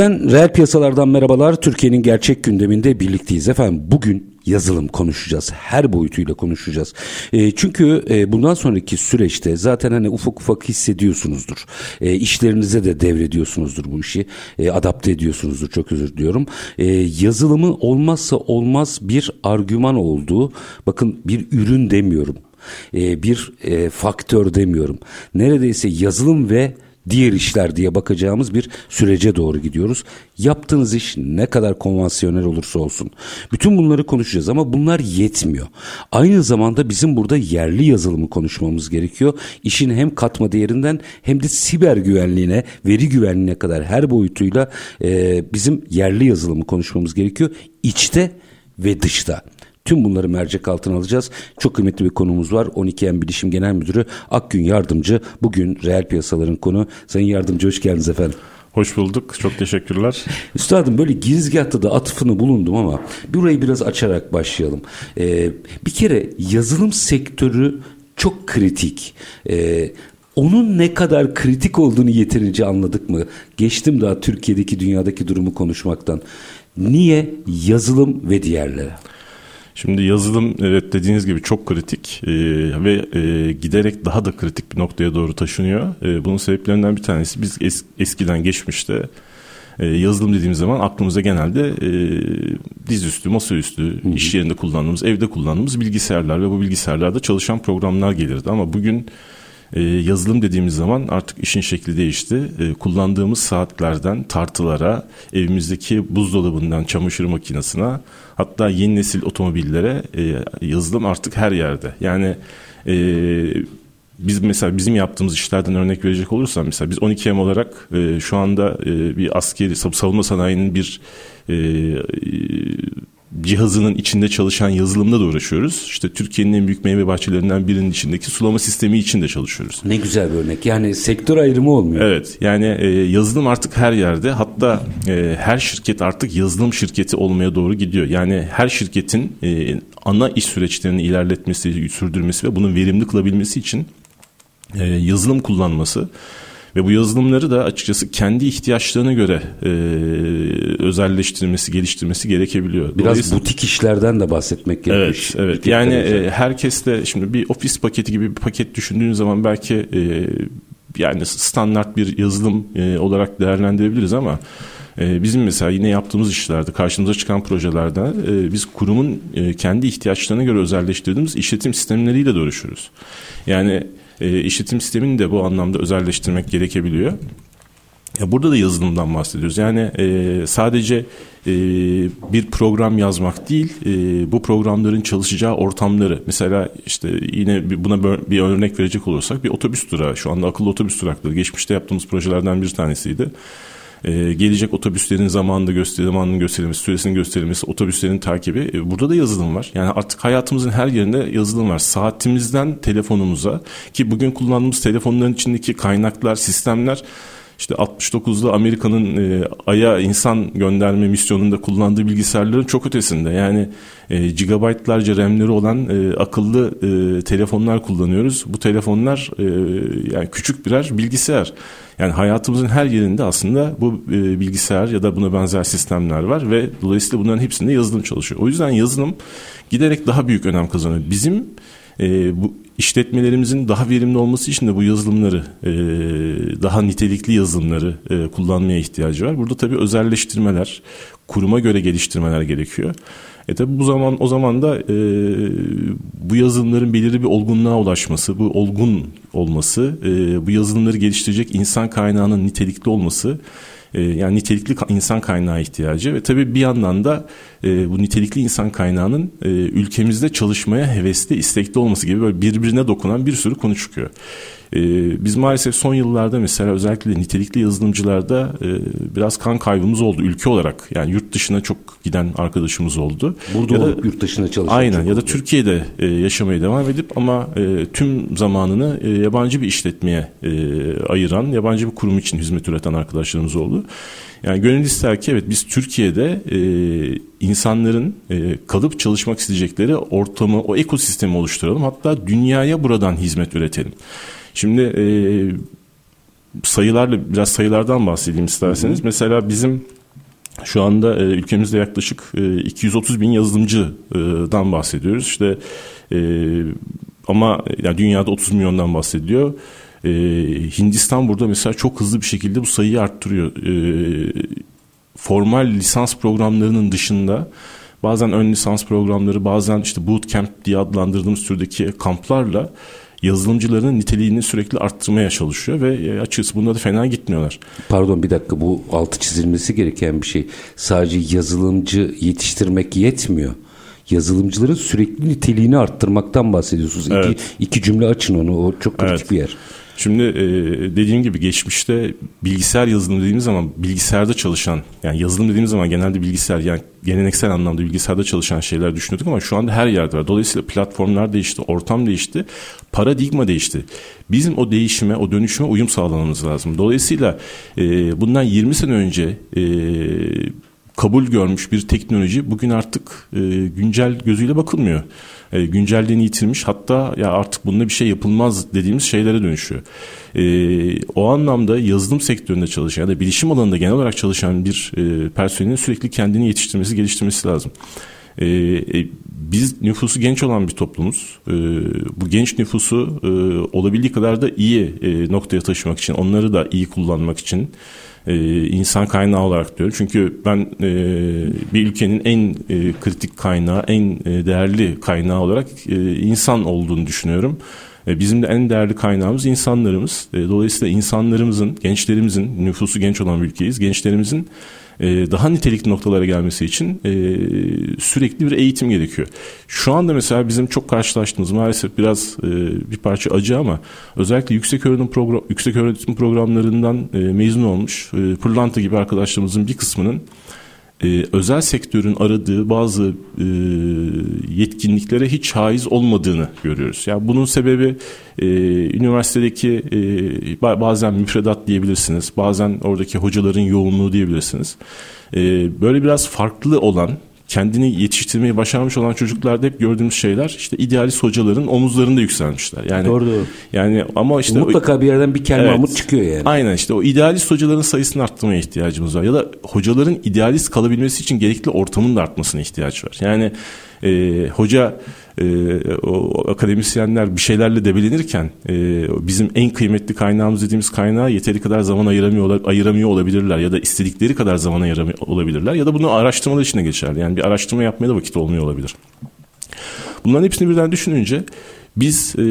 Yeniden reel piyasalardan merhabalar. Türkiye'nin gerçek gündeminde birlikteyiz efendim. Bugün yazılım konuşacağız. Her boyutuyla konuşacağız. E, çünkü e, bundan sonraki süreçte zaten hani ufak ufak hissediyorsunuzdur. E, işlerinize de devrediyorsunuzdur bu işi. E, adapte ediyorsunuzdur çok özür diliyorum. E, yazılımı olmazsa olmaz bir argüman olduğu bakın bir ürün demiyorum. E, bir e, faktör demiyorum. Neredeyse yazılım ve diğer işler diye bakacağımız bir sürece doğru gidiyoruz. Yaptığınız iş ne kadar konvansiyonel olursa olsun. Bütün bunları konuşacağız ama bunlar yetmiyor. Aynı zamanda bizim burada yerli yazılımı konuşmamız gerekiyor. İşin hem katma değerinden hem de siber güvenliğine, veri güvenliğine kadar her boyutuyla e, bizim yerli yazılımı konuşmamız gerekiyor. İçte ve dışta. Tüm bunları mercek altına alacağız. Çok kıymetli bir konumuz var. 12M Bilişim Genel Müdürü Akgün Yardımcı. Bugün reel piyasaların konu. Sayın Yardımcı hoş geldiniz efendim. Hoş bulduk. Çok teşekkürler. Üstadım böyle girizgahta da atıfını bulundum ama burayı biraz açarak başlayalım. Ee, bir kere yazılım sektörü çok kritik. Ee, onun ne kadar kritik olduğunu yeterince anladık mı? Geçtim daha Türkiye'deki dünyadaki durumu konuşmaktan. Niye yazılım ve diğerleri? Şimdi yazılım evet dediğiniz gibi çok kritik e, ve e, giderek daha da kritik bir noktaya doğru taşınıyor. E, bunun sebeplerinden bir tanesi biz es, eskiden geçmişte e, yazılım dediğimiz zaman aklımıza genelde e, dizüstü, masaüstü, hı hı. iş yerinde kullandığımız, evde kullandığımız bilgisayarlar ve bu bilgisayarlarda çalışan programlar gelirdi. Ama bugün e, yazılım dediğimiz zaman artık işin şekli değişti. E, kullandığımız saatlerden tartılara, evimizdeki buzdolabından çamaşır makinesine, hatta yeni nesil otomobillere e, yazılım artık her yerde. Yani e, biz mesela bizim yaptığımız işlerden örnek verecek olursam mesela biz 12M olarak e, şu anda e, bir askeri savunma sanayinin bir e, cihazının içinde çalışan yazılımda da uğraşıyoruz. İşte Türkiye'nin en büyük meyve bahçelerinden birinin içindeki sulama sistemi için de çalışıyoruz. Ne güzel bir örnek. Yani sektör ayrımı olmuyor. Evet. Yani e, yazılım artık her yerde. Hatta e, her şirket artık yazılım şirketi olmaya doğru gidiyor. Yani her şirketin e, ana iş süreçlerini ilerletmesi, sürdürmesi ve bunun verimli kılabilmesi için e, yazılım kullanması ve bu yazılımları da açıkçası kendi ihtiyaçlarına göre e, özelleştirmesi, geliştirmesi gerekebiliyor. Biraz butik işlerden de bahsetmek gerekiyor. Evet, evet. Yani e, herkes de şimdi bir ofis paketi gibi bir paket düşündüğün zaman belki e, yani standart bir yazılım e, olarak değerlendirebiliriz ama Bizim mesela yine yaptığımız işlerde, karşımıza çıkan projelerde biz kurumun kendi ihtiyaçlarına göre özelleştirdiğimiz işletim sistemleriyle de uğraşıyoruz. Yani e, işletim sistemini de bu anlamda özelleştirmek gerekebiliyor. Ya burada da yazılımdan bahsediyoruz. Yani e, sadece e, bir program yazmak değil, e, bu programların çalışacağı ortamları. Mesela işte yine buna bir örnek verecek olursak bir otobüs durağı. Şu anda akıllı otobüs durakları. Geçmişte yaptığımız projelerden bir tanesiydi e, gelecek otobüslerin zamanında göster zamanının gösterilmesi, süresinin gösterilmesi, otobüslerin takibi. E, burada da yazılım var. Yani artık hayatımızın her yerinde yazılım var. Saatimizden telefonumuza ki bugün kullandığımız telefonların içindeki kaynaklar, sistemler işte 69'da Amerika'nın e, Ay'a insan gönderme misyonunda kullandığı bilgisayarların çok ötesinde. Yani e, gigabaytlarca RAM'leri olan e, akıllı e, telefonlar kullanıyoruz. Bu telefonlar e, yani küçük birer bilgisayar. Yani hayatımızın her yerinde aslında bu e, bilgisayar ya da buna benzer sistemler var ve dolayısıyla bunların hepsinde yazılım çalışıyor. O yüzden yazılım giderek daha büyük önem kazanıyor. Bizim e, bu işletmelerimizin daha verimli olması için de bu yazılımları e, daha nitelikli yazılımları e, kullanmaya ihtiyacı var. Burada tabii özelleştirmeler, kuruma göre geliştirmeler gerekiyor. E tabi bu zaman o zaman da e, bu yazılımların belirli bir olgunluğa ulaşması, bu olgun olması, e, bu yazılımları geliştirecek insan kaynağının nitelikli olması E, yani nitelikli insan kaynağı ihtiyacı ve tabii bir yandan da e, bu nitelikli insan kaynağının e, ülkemizde çalışmaya hevesli, istekli olması gibi böyle birbirine dokunan bir sürü konu çıkıyor. E, biz maalesef son yıllarda mesela özellikle nitelikli yazılımcılarda e, biraz kan kaybımız oldu ülke olarak. Yani yurt dışına çok giden arkadaşımız oldu. Burada ya da, yurt dışına çalışan. Aynen ya da. Türkiye'de e, yaşamaya devam edip ama e, tüm zamanını e, yabancı bir işletmeye e, ayıran, yabancı bir kurum için hizmet üreten arkadaşlarımız oldu. Yani gönül ister ki evet biz Türkiye'de e, insanların e, kalıp çalışmak isteyecekleri ortamı, o ekosistemi oluşturalım. Hatta dünyaya buradan hizmet üretelim. Şimdi e, sayılarla biraz sayılardan bahsedeyim isterseniz. Hı hı. Mesela bizim şu anda e, ülkemizde yaklaşık e, 230 bin yazılımcıdan bahsediyoruz. İşte e, ama yani dünyada 30 milyondan bahsediliyor. E, Hindistan burada mesela çok hızlı bir şekilde bu sayıyı arttırıyor. E, formal lisans programlarının dışında bazen ön lisans programları bazen işte bootcamp diye adlandırdığımız türdeki kamplarla yazılımcıların niteliğini sürekli arttırmaya çalışıyor ve e, açıkçası bunda da fena gitmiyorlar. Pardon bir dakika bu altı çizilmesi gereken bir şey. Sadece yazılımcı yetiştirmek yetmiyor yazılımcıların sürekli niteliğini arttırmaktan bahsediyorsunuz. Evet. İki, iki cümle açın onu o çok kritik evet. bir yer. Şimdi e, dediğim gibi geçmişte bilgisayar yazılımı dediğimiz zaman bilgisayarda çalışan yani yazılım dediğimiz zaman genelde bilgisayar yani geleneksel anlamda bilgisayarda çalışan şeyler düşünüyorduk ama şu anda her yerde var. Dolayısıyla platformlar değişti, ortam değişti, paradigma değişti. Bizim o değişime, o dönüşüme uyum sağlamamız lazım. Dolayısıyla e, bundan 20 sene önce e, kabul görmüş bir teknoloji bugün artık e, güncel gözüyle bakılmıyor e, güncelliğini yitirmiş hatta ya artık bununla bir şey yapılmaz dediğimiz şeylere dönüşüyor. E, o anlamda yazılım sektöründe çalışan ya da bilişim alanında genel olarak çalışan bir e, personelin sürekli kendini yetiştirmesi, geliştirmesi lazım. E, e, biz nüfusu genç olan bir toplumuz. E, bu genç nüfusu e, olabildiği kadar da iyi e, noktaya taşımak için, onları da iyi kullanmak için e, insan kaynağı olarak diyorum. Çünkü ben e, bir ülkenin en e, kritik kaynağı, en e, değerli kaynağı olarak e, insan olduğunu düşünüyorum. E, bizim de en değerli kaynağımız insanlarımız. E, dolayısıyla insanlarımızın, gençlerimizin, nüfusu genç olan bir ülkeyiz, gençlerimizin e, daha nitelikli noktalara gelmesi için e, sürekli bir eğitim gerekiyor. Şu anda mesela bizim çok karşılaştığımız maalesef biraz e, bir parça acı ama özellikle yüksek öğretim program yüksek öğretim programlarından mezun olmuş pırlanta gibi arkadaşlarımızın bir kısmının e, özel sektörün aradığı bazı e, yetkinliklere hiç haiz olmadığını görüyoruz. Yani bunun sebebi e, üniversitedeki e, bazen müfredat diyebilirsiniz, bazen oradaki hocaların yoğunluğu diyebilirsiniz. E, böyle biraz farklı olan kendini yetiştirmeyi başarmış olan çocuklarda hep gördüğümüz şeyler işte idealist hocaların omuzlarında yükselmişler. Yani doğru doğru. Yani ama işte mutlaka o, bir yerden bir kelme evet, çıkıyor yani. Aynen işte o idealist hocaların sayısını arttırmaya ihtiyacımız var ya da hocaların idealist kalabilmesi için gerekli ortamın da artmasına ihtiyaç var. Yani e, hoca e, o akademisyenler bir şeylerle debelenirken e, bizim en kıymetli kaynağımız dediğimiz kaynağı yeteri kadar zaman ayıramıyor, ayıramıyor olabilirler ya da istedikleri kadar zaman ayıramıyor olabilirler ya da bunu araştırmalar içine geçer. Yani bir araştırma yapmaya da vakit olmuyor olabilir. Bunların hepsini birden düşününce biz e,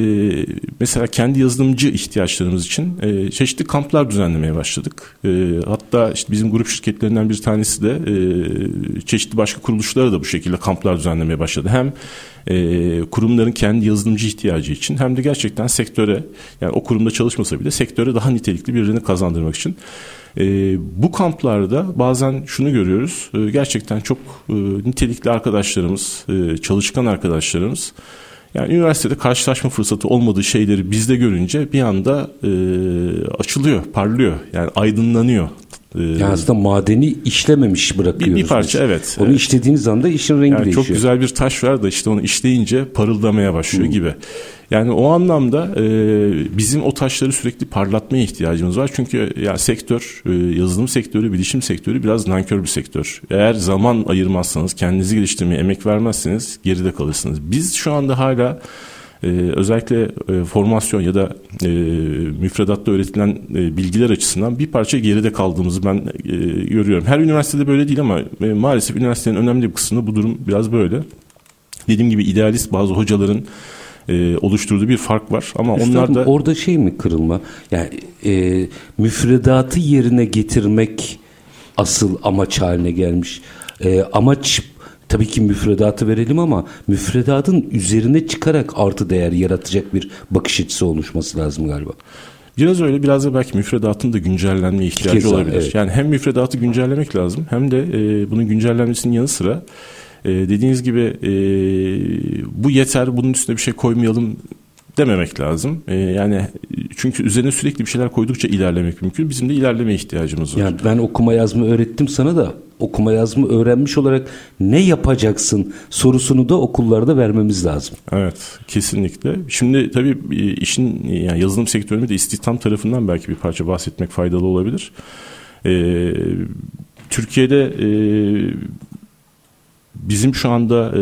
mesela kendi yazılımcı ihtiyaçlarımız için e, çeşitli kamplar düzenlemeye başladık. E, hatta işte bizim grup şirketlerinden bir tanesi de e, çeşitli başka kuruluşlara da bu şekilde kamplar düzenlemeye başladı. Hem e, kurumların kendi yazılımcı ihtiyacı için hem de gerçekten sektöre yani o kurumda çalışmasa bile sektöre daha nitelikli birini kazandırmak için. E, bu kamplarda bazen şunu görüyoruz. E, gerçekten çok e, nitelikli arkadaşlarımız, e, çalışkan arkadaşlarımız yani üniversitede karşılaşma fırsatı olmadığı şeyleri bizde görünce bir anda e, açılıyor, parlıyor. Yani aydınlanıyor. Ee, yani aslında madeni işlememiş bırakıyoruz. Bir, bir parça biz. evet. Onu evet. işlediğiniz anda işin rengi yani değişiyor. Çok güzel bir taş var da işte onu işleyince parıldamaya başlıyor hmm. gibi. Yani o anlamda e, bizim o taşları sürekli parlatmaya ihtiyacımız var. Çünkü ya sektör, e, yazılım sektörü, bilişim sektörü biraz nankör bir sektör. Eğer zaman ayırmazsanız, kendinizi geliştirmeye emek vermezseniz geride kalırsınız. Biz şu anda hala e, özellikle e, formasyon ya da e, müfredatta öğretilen e, bilgiler açısından bir parça geride kaldığımızı ben e, görüyorum. Her üniversitede böyle değil ama e, maalesef üniversitenin önemli bir kısmında bu durum biraz böyle. Dediğim gibi idealist bazı hocaların e, oluşturduğu bir fark var. Ama Üstadım, onlar da orada şey mi kırılma? Yani e, müfredatı yerine getirmek asıl amaç haline gelmiş. E, amaç tabii ki müfredatı verelim ama müfredatın üzerine çıkarak artı değer yaratacak bir bakış açısı oluşması lazım galiba. Biraz öyle biraz da belki müfredatın da güncellenme ihtiyacı Keza, olabilir. Evet. Yani hem müfredatı güncellemek lazım hem de e, bunun güncellenmesinin yanı sıra e, dediğiniz gibi e, bu yeter bunun üstüne bir şey koymayalım dememek lazım. E, yani çünkü üzerine sürekli bir şeyler koydukça ilerlemek mümkün. Bizim de ilerleme ihtiyacımız var. Yani ben okuma yazma öğrettim sana da okuma yazma öğrenmiş olarak ne yapacaksın sorusunu da okullarda vermemiz lazım. Evet kesinlikle. Şimdi tabii e, işin yani yazılım sektöründe de istihdam tarafından belki bir parça bahsetmek faydalı olabilir. Ee, Türkiye'de e, Bizim şu anda e,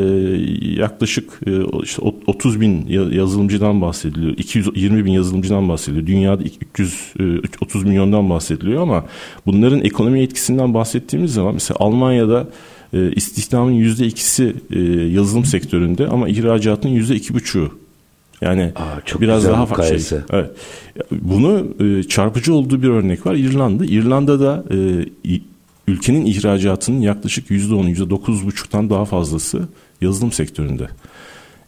yaklaşık e, işte 30 bin yazılımcıdan bahsediliyor. 220 bin yazılımcıdan bahsediliyor. Dünyada 330 e, milyondan bahsediliyor ama bunların ekonomi etkisinden bahsettiğimiz zaman mesela Almanya'da istihdamın yüzde ikisi e, yazılım sektöründe ama ihracatın yüzde iki buçuğu. Yani Aa, çok biraz daha farklı şey. Evet. Bunu e, çarpıcı olduğu bir örnek var İrlanda. İrlanda'da e, ülkenin ihracatının yaklaşık %10, %9,5'tan daha fazlası yazılım sektöründe.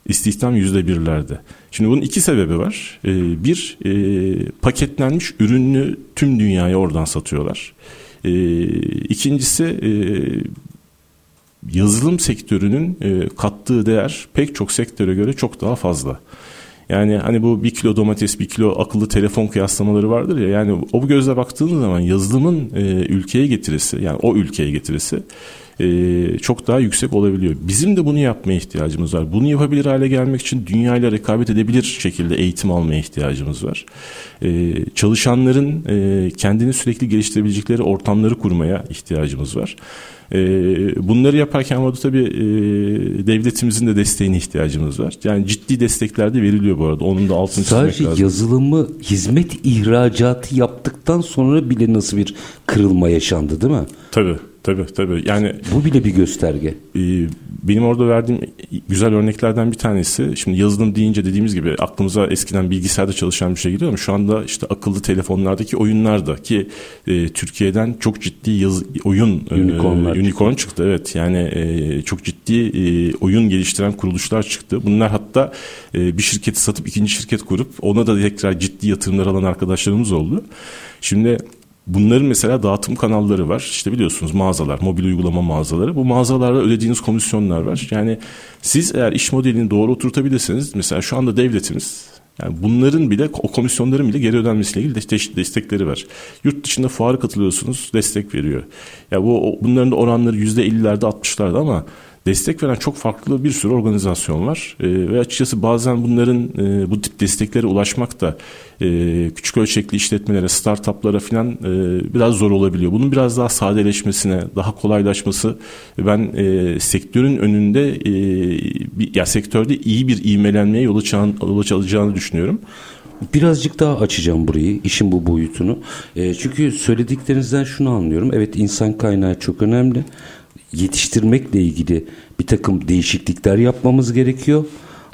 İstihdam %1'lerde. Şimdi bunun iki sebebi var. Ee, bir, e, paketlenmiş ürünü tüm dünyaya oradan satıyorlar. Ee, ikincisi, e, yazılım sektörünün e, kattığı değer pek çok sektöre göre çok daha fazla. Yani hani bu bir kilo domates, bir kilo akıllı telefon kıyaslamaları vardır ya. Yani o bu gözle baktığınız zaman yazılımın e, ülkeye getirisi, yani o ülkeye getirisi e, çok daha yüksek olabiliyor. Bizim de bunu yapmaya ihtiyacımız var. Bunu yapabilir hale gelmek için dünyayla rekabet edebilir şekilde eğitim almaya ihtiyacımız var. E, çalışanların e, kendini sürekli geliştirebilecekleri ortamları kurmaya ihtiyacımız var. E, bunları yaparken burada tabii e, devletimizin de desteğine ihtiyacımız var. Yani ciddi destekler de veriliyor bu arada. Onun da altını çizmek lazım. Sadece yazılımı hizmet ihracatı yaptıktan sonra bile nasıl bir kırılma yaşandı değil mi? Tabii. Tabii tabii. Yani bu bile bir gösterge. E, benim orada verdiğim güzel örneklerden bir tanesi. Şimdi yazılım deyince dediğimiz gibi aklımıza eskiden bilgisayarda çalışan bir şey geliyor ama şu anda işte akıllı telefonlardaki oyunlarda ki e, Türkiye'den çok ciddi yaz, oyun e, unicorn çıktı. Evet yani e, çok ciddi e, oyun geliştiren kuruluşlar çıktı. Bunlar hatta e, bir şirketi satıp ikinci şirket kurup ona da tekrar ciddi yatırımlar alan arkadaşlarımız oldu. Şimdi Bunların mesela dağıtım kanalları var. İşte biliyorsunuz mağazalar, mobil uygulama mağazaları. Bu mağazalarda ödediğiniz komisyonlar var. Yani siz eğer iş modelini doğru oturtabilirseniz mesela şu anda devletimiz yani bunların bile o komisyonların bile geri ödenmesiyle ilgili destekleri var. Yurt dışında fuara katılıyorsunuz destek veriyor. Ya bu bunların da oranları %50'lerde 60'larda ama destek veren çok farklı bir sürü organizasyon var. E, ve açıkçası bazen bunların e, bu tip desteklere ulaşmak da e, küçük ölçekli işletmelere, startuplara falan e, biraz zor olabiliyor. Bunun biraz daha sadeleşmesine, daha kolaylaşması ben e, sektörün önünde e, bir, ya sektörde iyi bir ivmelenmeye yol, açan, yol açacağını düşünüyorum. Birazcık daha açacağım burayı, işin bu boyutunu. E, çünkü söylediklerinizden şunu anlıyorum. Evet insan kaynağı çok önemli yetiştirmekle ilgili bir takım değişiklikler yapmamız gerekiyor.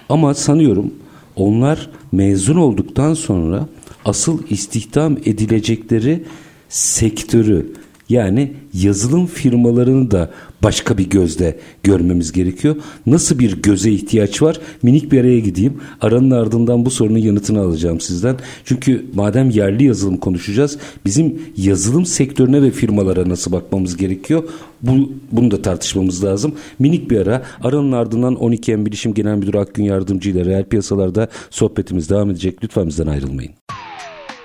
Ama sanıyorum onlar mezun olduktan sonra asıl istihdam edilecekleri sektörü yani yazılım firmalarını da başka bir gözle görmemiz gerekiyor. Nasıl bir göze ihtiyaç var? Minik bir araya gideyim. Aranın ardından bu sorunun yanıtını alacağım sizden. Çünkü madem yerli yazılım konuşacağız, bizim yazılım sektörüne ve firmalara nasıl bakmamız gerekiyor? Bu, bunu da tartışmamız lazım. Minik bir ara. Aranın ardından 12M Bilişim Genel Müdürü Akgün Yardımcı ile reel piyasalarda sohbetimiz devam edecek. Lütfen bizden ayrılmayın.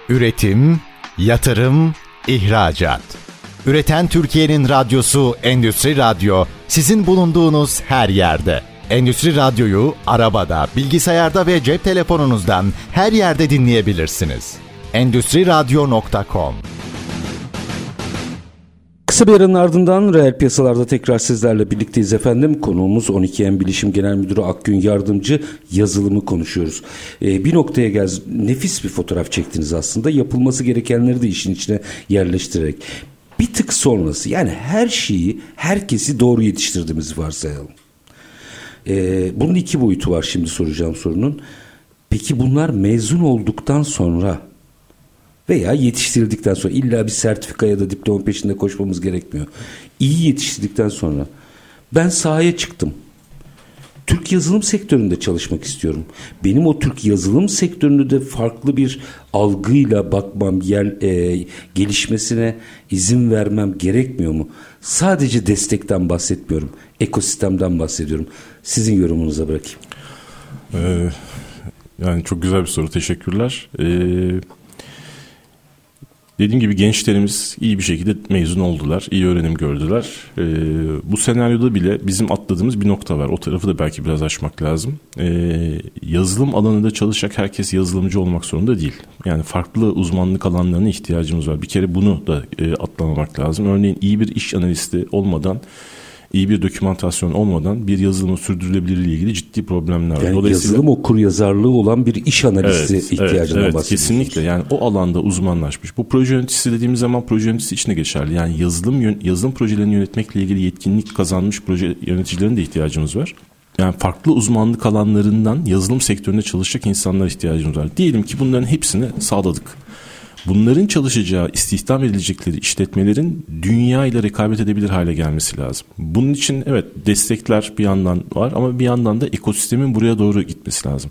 Üretim, yatırım, ihracat. Üreten Türkiye'nin radyosu Endüstri Radyo sizin bulunduğunuz her yerde. Endüstri Radyo'yu arabada, bilgisayarda ve cep telefonunuzdan her yerde dinleyebilirsiniz. Endüstri Radyo.com Kısa bir aranın ardından reel piyasalarda tekrar sizlerle birlikteyiz efendim. Konuğumuz 12M Bilişim Genel Müdürü Akgün Yardımcı yazılımı konuşuyoruz. Ee, bir noktaya gel nefis bir fotoğraf çektiniz aslında. Yapılması gerekenleri de işin içine yerleştirerek bir tık sonrası yani her şeyi herkesi doğru yetiştirdiğimizi varsayalım. Ee, bunun iki boyutu var şimdi soracağım sorunun. Peki bunlar mezun olduktan sonra Veya yetiştirildikten sonra illa bir sertifika ya da diploma peşinde koşmamız gerekmiyor. İyi yetiştirdikten sonra ben sahaya çıktım. Türk yazılım sektöründe çalışmak istiyorum. Benim o Türk yazılım sektöründe de farklı bir algıyla bakmam, yer, e, gelişmesine izin vermem gerekmiyor mu? Sadece destekten bahsetmiyorum. Ekosistemden bahsediyorum. Sizin yorumunuza bırakayım. Ee, yani çok güzel bir soru. Teşekkürler. Ee, Dediğim gibi gençlerimiz iyi bir şekilde mezun oldular, iyi öğrenim gördüler. Ee, bu senaryoda bile bizim atladığımız bir nokta var. O tarafı da belki biraz açmak lazım. Ee, yazılım alanında çalışacak herkes yazılımcı olmak zorunda değil. Yani farklı uzmanlık alanlarına ihtiyacımız var. Bir kere bunu da e, atlamamak lazım. Örneğin iyi bir iş analisti olmadan iyi bir dokümantasyon olmadan bir yazılımın sürdürülebilirliği ilgili ciddi problemler var. Yani Dolayısıyla... yazılım okur yazarlığı olan bir iş analisti evet, ihtiyacından evet, evet, Kesinlikle yani o alanda uzmanlaşmış. Bu proje yöneticisi dediğimiz zaman proje yöneticisi içine geçerli. Yani yazılım yazılım projelerini yönetmekle ilgili yetkinlik kazanmış proje yöneticilerine de ihtiyacımız var. Yani farklı uzmanlık alanlarından yazılım sektöründe çalışacak insanlar ihtiyacımız var. Diyelim ki bunların hepsini sağladık. Bunların çalışacağı, istihdam edilecekleri işletmelerin dünya ile rekabet edebilir hale gelmesi lazım. Bunun için evet destekler bir yandan var ama bir yandan da ekosistemin buraya doğru gitmesi lazım.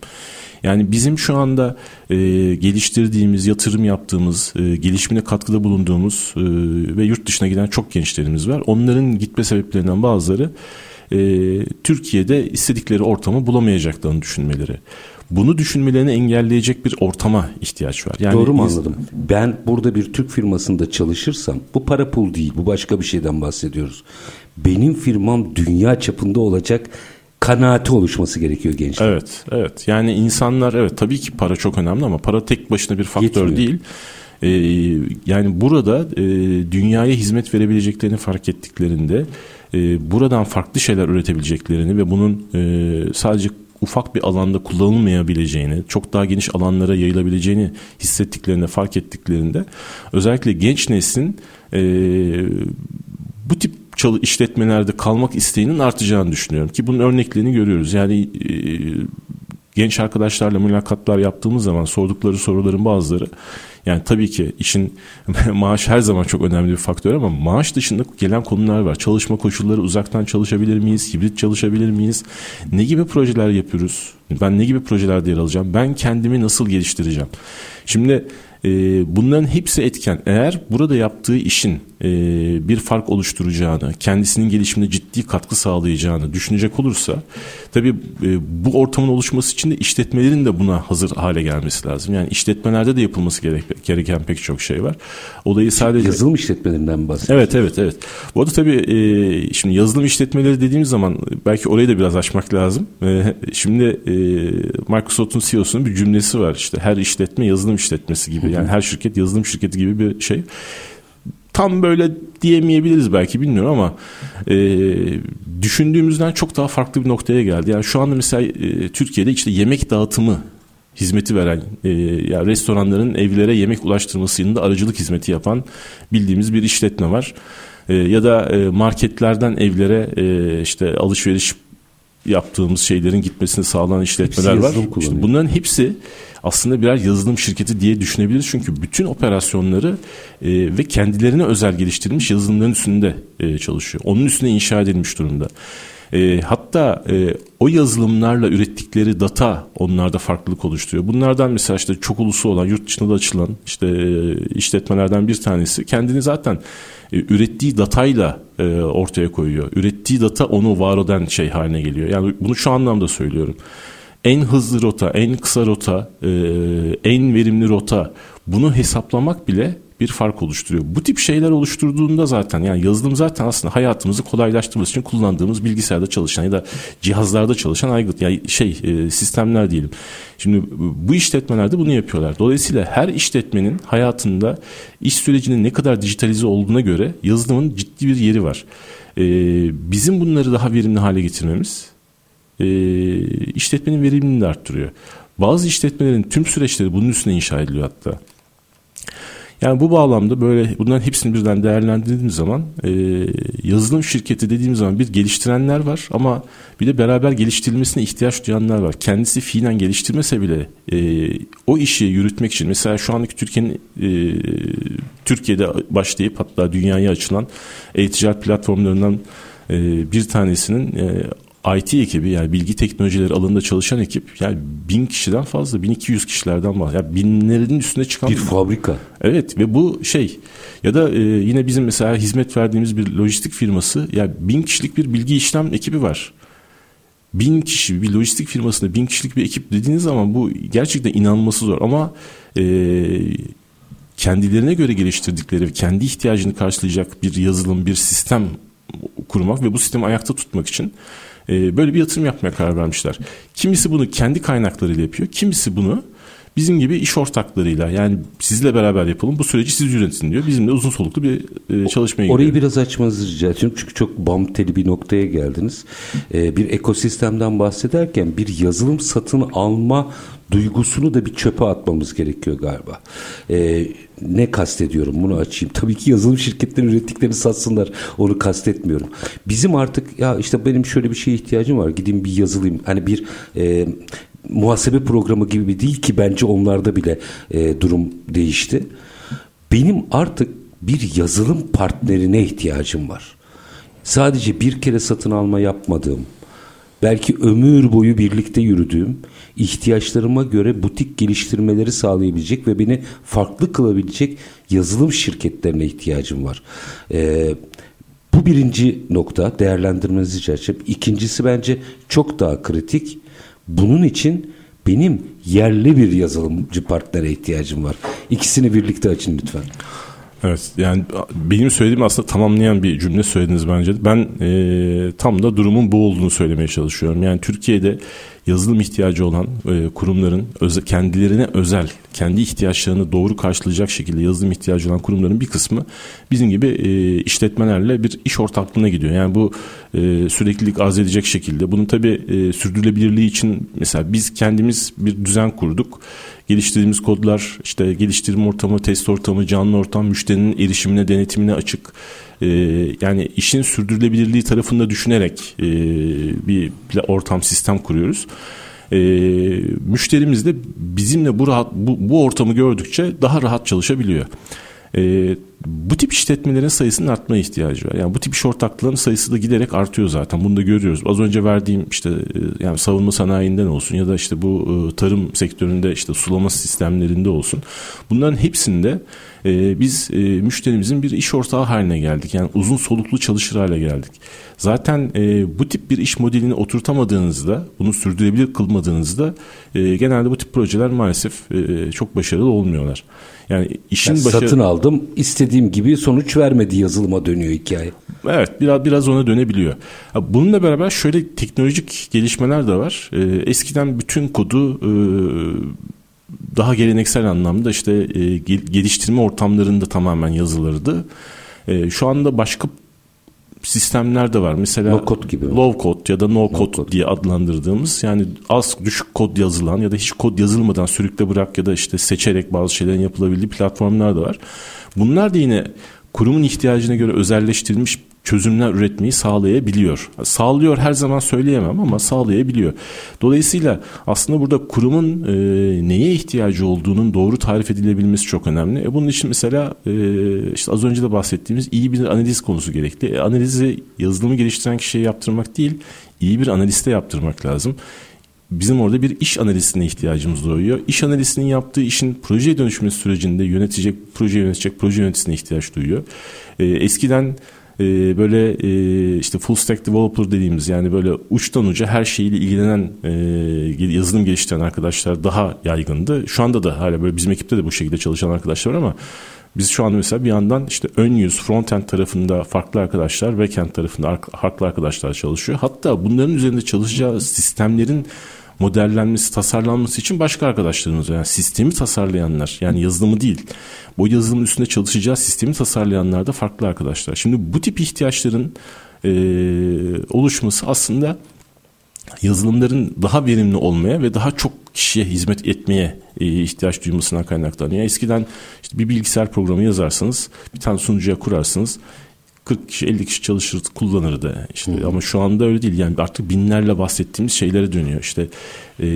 Yani bizim şu anda e, geliştirdiğimiz, yatırım yaptığımız, e, gelişimine katkıda bulunduğumuz e, ve yurt dışına giden çok gençlerimiz var. Onların gitme sebeplerinden bazıları e, Türkiye'de istedikleri ortamı bulamayacaklarını düşünmeleri bunu düşünmelerini engelleyecek bir ortama ihtiyaç var. Yani Doğru mu anladım? Ben burada bir Türk firmasında çalışırsam bu para pul değil bu başka bir şeyden bahsediyoruz. Benim firmam dünya çapında olacak kanaati oluşması gerekiyor gençler. Evet, evet. Yani insanlar evet tabii ki para çok önemli ama para tek başına bir faktör Yetmiyor. değil. Ee, yani burada e, dünyaya hizmet verebileceklerini fark ettiklerinde e, buradan farklı şeyler üretebileceklerini ve bunun e, sadece ufak bir alanda kullanılmayabileceğini, çok daha geniş alanlara yayılabileceğini hissettiklerinde, fark ettiklerinde özellikle genç neslin e, bu tip işletmelerde kalmak isteğinin artacağını düşünüyorum ki bunun örneklerini görüyoruz. Yani e, genç arkadaşlarla mülakatlar yaptığımız zaman sordukları soruların bazıları yani tabii ki işin maaş her zaman çok önemli bir faktör ama maaş dışında gelen konular var. Çalışma koşulları uzaktan çalışabilir miyiz? Hibrit çalışabilir miyiz? Ne gibi projeler yapıyoruz? Ben ne gibi projelerde yer alacağım? Ben kendimi nasıl geliştireceğim? Şimdi e, bunların hepsi etken. Eğer burada yaptığı işin e, bir fark oluşturacağını, kendisinin gelişimine ciddi katkı sağlayacağını düşünecek olursa tabii e, bu ortamın oluşması için de işletmelerin de buna hazır hale gelmesi lazım. Yani işletmelerde de yapılması gerek, gereken pek çok şey var. Olayı sadece... Yazılım işletmelerinden bahsediyoruz. Evet, evet, evet. Bu arada tabii e, şimdi yazılım işletmeleri dediğimiz zaman belki orayı da biraz açmak lazım. E, şimdi e, Microsoft'un CEO'sunun bir cümlesi var işte her işletme yazılım işletmesi gibi. Yani her şirket yazılım şirketi gibi bir şey tam böyle diyemeyebiliriz belki bilmiyorum ama e, düşündüğümüzden çok daha farklı bir noktaya geldi. Yani şu anda mesela e, Türkiye'de işte yemek dağıtımı hizmeti veren e, yani restoranların evlere yemek ulaştırması yanında aracılık hizmeti yapan bildiğimiz bir işletme var. E, ya da e, marketlerden evlere e, işte alışveriş yaptığımız şeylerin gitmesini sağlayan işletmeler var. İşte bunların hepsi aslında birer yazılım şirketi diye düşünebiliriz. Çünkü bütün operasyonları e, ve kendilerine özel geliştirilmiş yazılımların üstünde e, çalışıyor. Onun üstüne inşa edilmiş durumda. E, hatta e, o yazılımlarla ürettikleri data onlarda farklılık oluşturuyor. Bunlardan mesela işte çok ulusu olan yurt dışında da açılan işte e, işletmelerden bir tanesi kendini zaten e, ürettiği datayla e, ortaya koyuyor. Ürettiği data onu var eden şey haline geliyor. Yani bunu şu anlamda söylüyorum en hızlı rota, en kısa rota, e, en verimli rota bunu hesaplamak bile bir fark oluşturuyor. Bu tip şeyler oluşturduğunda zaten yani yazılım zaten aslında hayatımızı kolaylaştırması için kullandığımız bilgisayarda çalışan ya da cihazlarda çalışan aygıt yani şey e, sistemler diyelim. Şimdi bu işletmelerde bunu yapıyorlar. Dolayısıyla her işletmenin hayatında iş sürecinin ne kadar dijitalize olduğuna göre yazılımın ciddi bir yeri var. E, bizim bunları daha verimli hale getirmemiz işletmenin verimliliğini arttırıyor. Bazı işletmelerin tüm süreçleri bunun üstüne inşa ediliyor hatta. Yani bu bağlamda böyle bunların hepsini birden değerlendirdiğimiz zaman e, yazılım şirketi dediğimiz zaman bir geliştirenler var ama bir de beraber geliştirilmesine ihtiyaç duyanlar var. Kendisi fiilen geliştirmese bile e, o işi yürütmek için mesela şu andaki Türkiye'nin e, Türkiye'de başlayıp hatta dünyaya açılan e-ticaret platformlarından e, bir tanesinin e, IT ekibi yani bilgi teknolojileri alanında çalışan ekip yani bin kişiden fazla 1200 kişilerden var. Yani binlerin üstüne çıkan bir fabrika. Evet ve bu şey ya da e, yine bizim mesela hizmet verdiğimiz bir lojistik firması yani bin kişilik bir bilgi işlem ekibi var. Bin kişi bir lojistik firmasında bin kişilik bir ekip dediğiniz zaman bu gerçekten inanılması zor ama e, kendilerine göre geliştirdikleri kendi ihtiyacını karşılayacak bir yazılım bir sistem kurmak ve bu sistemi ayakta tutmak için e, böyle bir yatırım yapmaya karar vermişler. Kimisi bunu kendi kaynaklarıyla yapıyor. Kimisi bunu bizim gibi iş ortaklarıyla yani sizle beraber yapalım bu süreci siz yönetin diyor. Bizim de uzun soluklu bir e, çalışmaya Orayı gidiyor. biraz açmanızı rica ediyorum çünkü çok bam teli bir noktaya geldiniz. Ee, bir ekosistemden bahsederken bir yazılım satın alma duygusunu da bir çöpe atmamız gerekiyor galiba. Ee, ne kastediyorum bunu açayım. Tabii ki yazılım şirketleri ürettiklerini satsınlar. Onu kastetmiyorum. Bizim artık ya işte benim şöyle bir şeye ihtiyacım var. Gideyim bir yazılayım. Hani bir e, muhasebe programı gibi değil ki bence onlarda bile e, durum değişti. Benim artık bir yazılım partnerine ihtiyacım var. Sadece bir kere satın alma yapmadığım, belki ömür boyu birlikte yürüdüğüm, ihtiyaçlarıma göre butik geliştirmeleri sağlayabilecek ve beni farklı kılabilecek yazılım şirketlerine ihtiyacım var. Ee, bu birinci nokta değerlendirmenizi edeceğim. İkincisi bence çok daha kritik. Bunun için benim yerli bir yazılımcı partnere ihtiyacım var. İkisini birlikte açın lütfen. Evet yani benim söylediğim aslında tamamlayan bir cümle söylediniz bence. Ben e, tam da durumun bu olduğunu söylemeye çalışıyorum. Yani Türkiye'de yazılım ihtiyacı olan e, kurumların öze, kendilerine özel, kendi ihtiyaçlarını doğru karşılayacak şekilde yazılım ihtiyacı olan kurumların bir kısmı bizim gibi e, işletmelerle bir iş ortaklığına gidiyor. Yani bu e, süreklilik arz edecek şekilde. Bunun tabii e, sürdürülebilirliği için mesela biz kendimiz bir düzen kurduk geliştirdiğimiz kodlar işte geliştirme ortamı, test ortamı, canlı ortam, müşterinin erişimine, denetimine açık. Ee, yani işin sürdürülebilirliği tarafında düşünerek e, bir ortam sistem kuruyoruz. E, müşterimiz de bizimle bu rahat bu, bu ortamı gördükçe daha rahat çalışabiliyor. E, bu tip işletmelerin sayısının artma ihtiyacı var. Yani bu tip iş ortaklarının sayısı da giderek artıyor zaten. Bunu da görüyoruz. Az önce verdiğim işte e, yani savunma sanayinden olsun ya da işte bu e, tarım sektöründe işte sulama sistemlerinde olsun. Bunların hepsinde e, biz müşterimizin bir iş ortağı haline geldik. Yani uzun soluklu çalışır hale geldik. Zaten bu tip bir iş modelini oturtamadığınızda, bunu sürdürebilir kılmadığınızda genelde bu tip projeler maalesef çok başarılı olmuyorlar. Yani işin yani başarı... Satın aldım istediğim gibi sonuç vermedi yazılıma dönüyor hikaye. Evet biraz biraz ona dönebiliyor. Bununla beraber şöyle teknolojik gelişmeler de var. Ee, eskiden bütün kodu e, daha geleneksel anlamda işte e, geliştirme ortamlarında tamamen yazılırdı. E, şu anda başka sistemler de var. Mesela no code gibi. low code ya da no, no code, code diye adlandırdığımız yani az düşük kod yazılan ya da hiç kod yazılmadan sürükle bırak ya da işte seçerek bazı şeylerin yapılabildiği platformlar da var. Bunlar da yine kurumun ihtiyacına göre özelleştirilmiş çözümler üretmeyi sağlayabiliyor. Sağlıyor her zaman söyleyemem ama sağlayabiliyor. Dolayısıyla aslında burada kurumun e, neye ihtiyacı olduğunun doğru tarif edilebilmesi çok önemli. E, bunun için mesela e, işte az önce de bahsettiğimiz iyi bir analiz konusu gerekli. E, analizi yazılımı geliştiren kişiye yaptırmak değil, iyi bir analiste yaptırmak lazım bizim orada bir iş analistine ihtiyacımız doğuyor. İş analistinin yaptığı işin projeye dönüşmesi sürecinde yönetecek, proje yönetecek proje yöneticisine ihtiyaç duyuyor. Ee, eskiden e, böyle e, işte full stack developer dediğimiz yani böyle uçtan uca her şeyiyle ilgilenen e, yazılım geliştiren arkadaşlar daha yaygındı. Şu anda da hala böyle bizim ekipte de bu şekilde çalışan arkadaşlar var ama biz şu anda mesela bir yandan işte ön yüz, frontend tarafında farklı arkadaşlar, backend tarafında farklı arkadaşlar çalışıyor. Hatta bunların üzerinde çalışacağı sistemlerin modellenmesi, tasarlanması için başka arkadaşlarımız var. Yani sistemi tasarlayanlar yani yazılımı değil. Bu yazılımın üstünde çalışacağı sistemi tasarlayanlar da farklı arkadaşlar. Şimdi bu tip ihtiyaçların e, oluşması aslında yazılımların daha verimli olmaya ve daha çok kişiye hizmet etmeye e, ihtiyaç duymasından kaynaklanıyor. Eskiden işte bir bilgisayar programı yazarsanız bir tane sunucuya kurarsınız 40 kişi 50 kişi çalışır kullanırdı işte hmm. ama şu anda öyle değil yani artık binlerle bahsettiğimiz şeylere dönüyor işte e,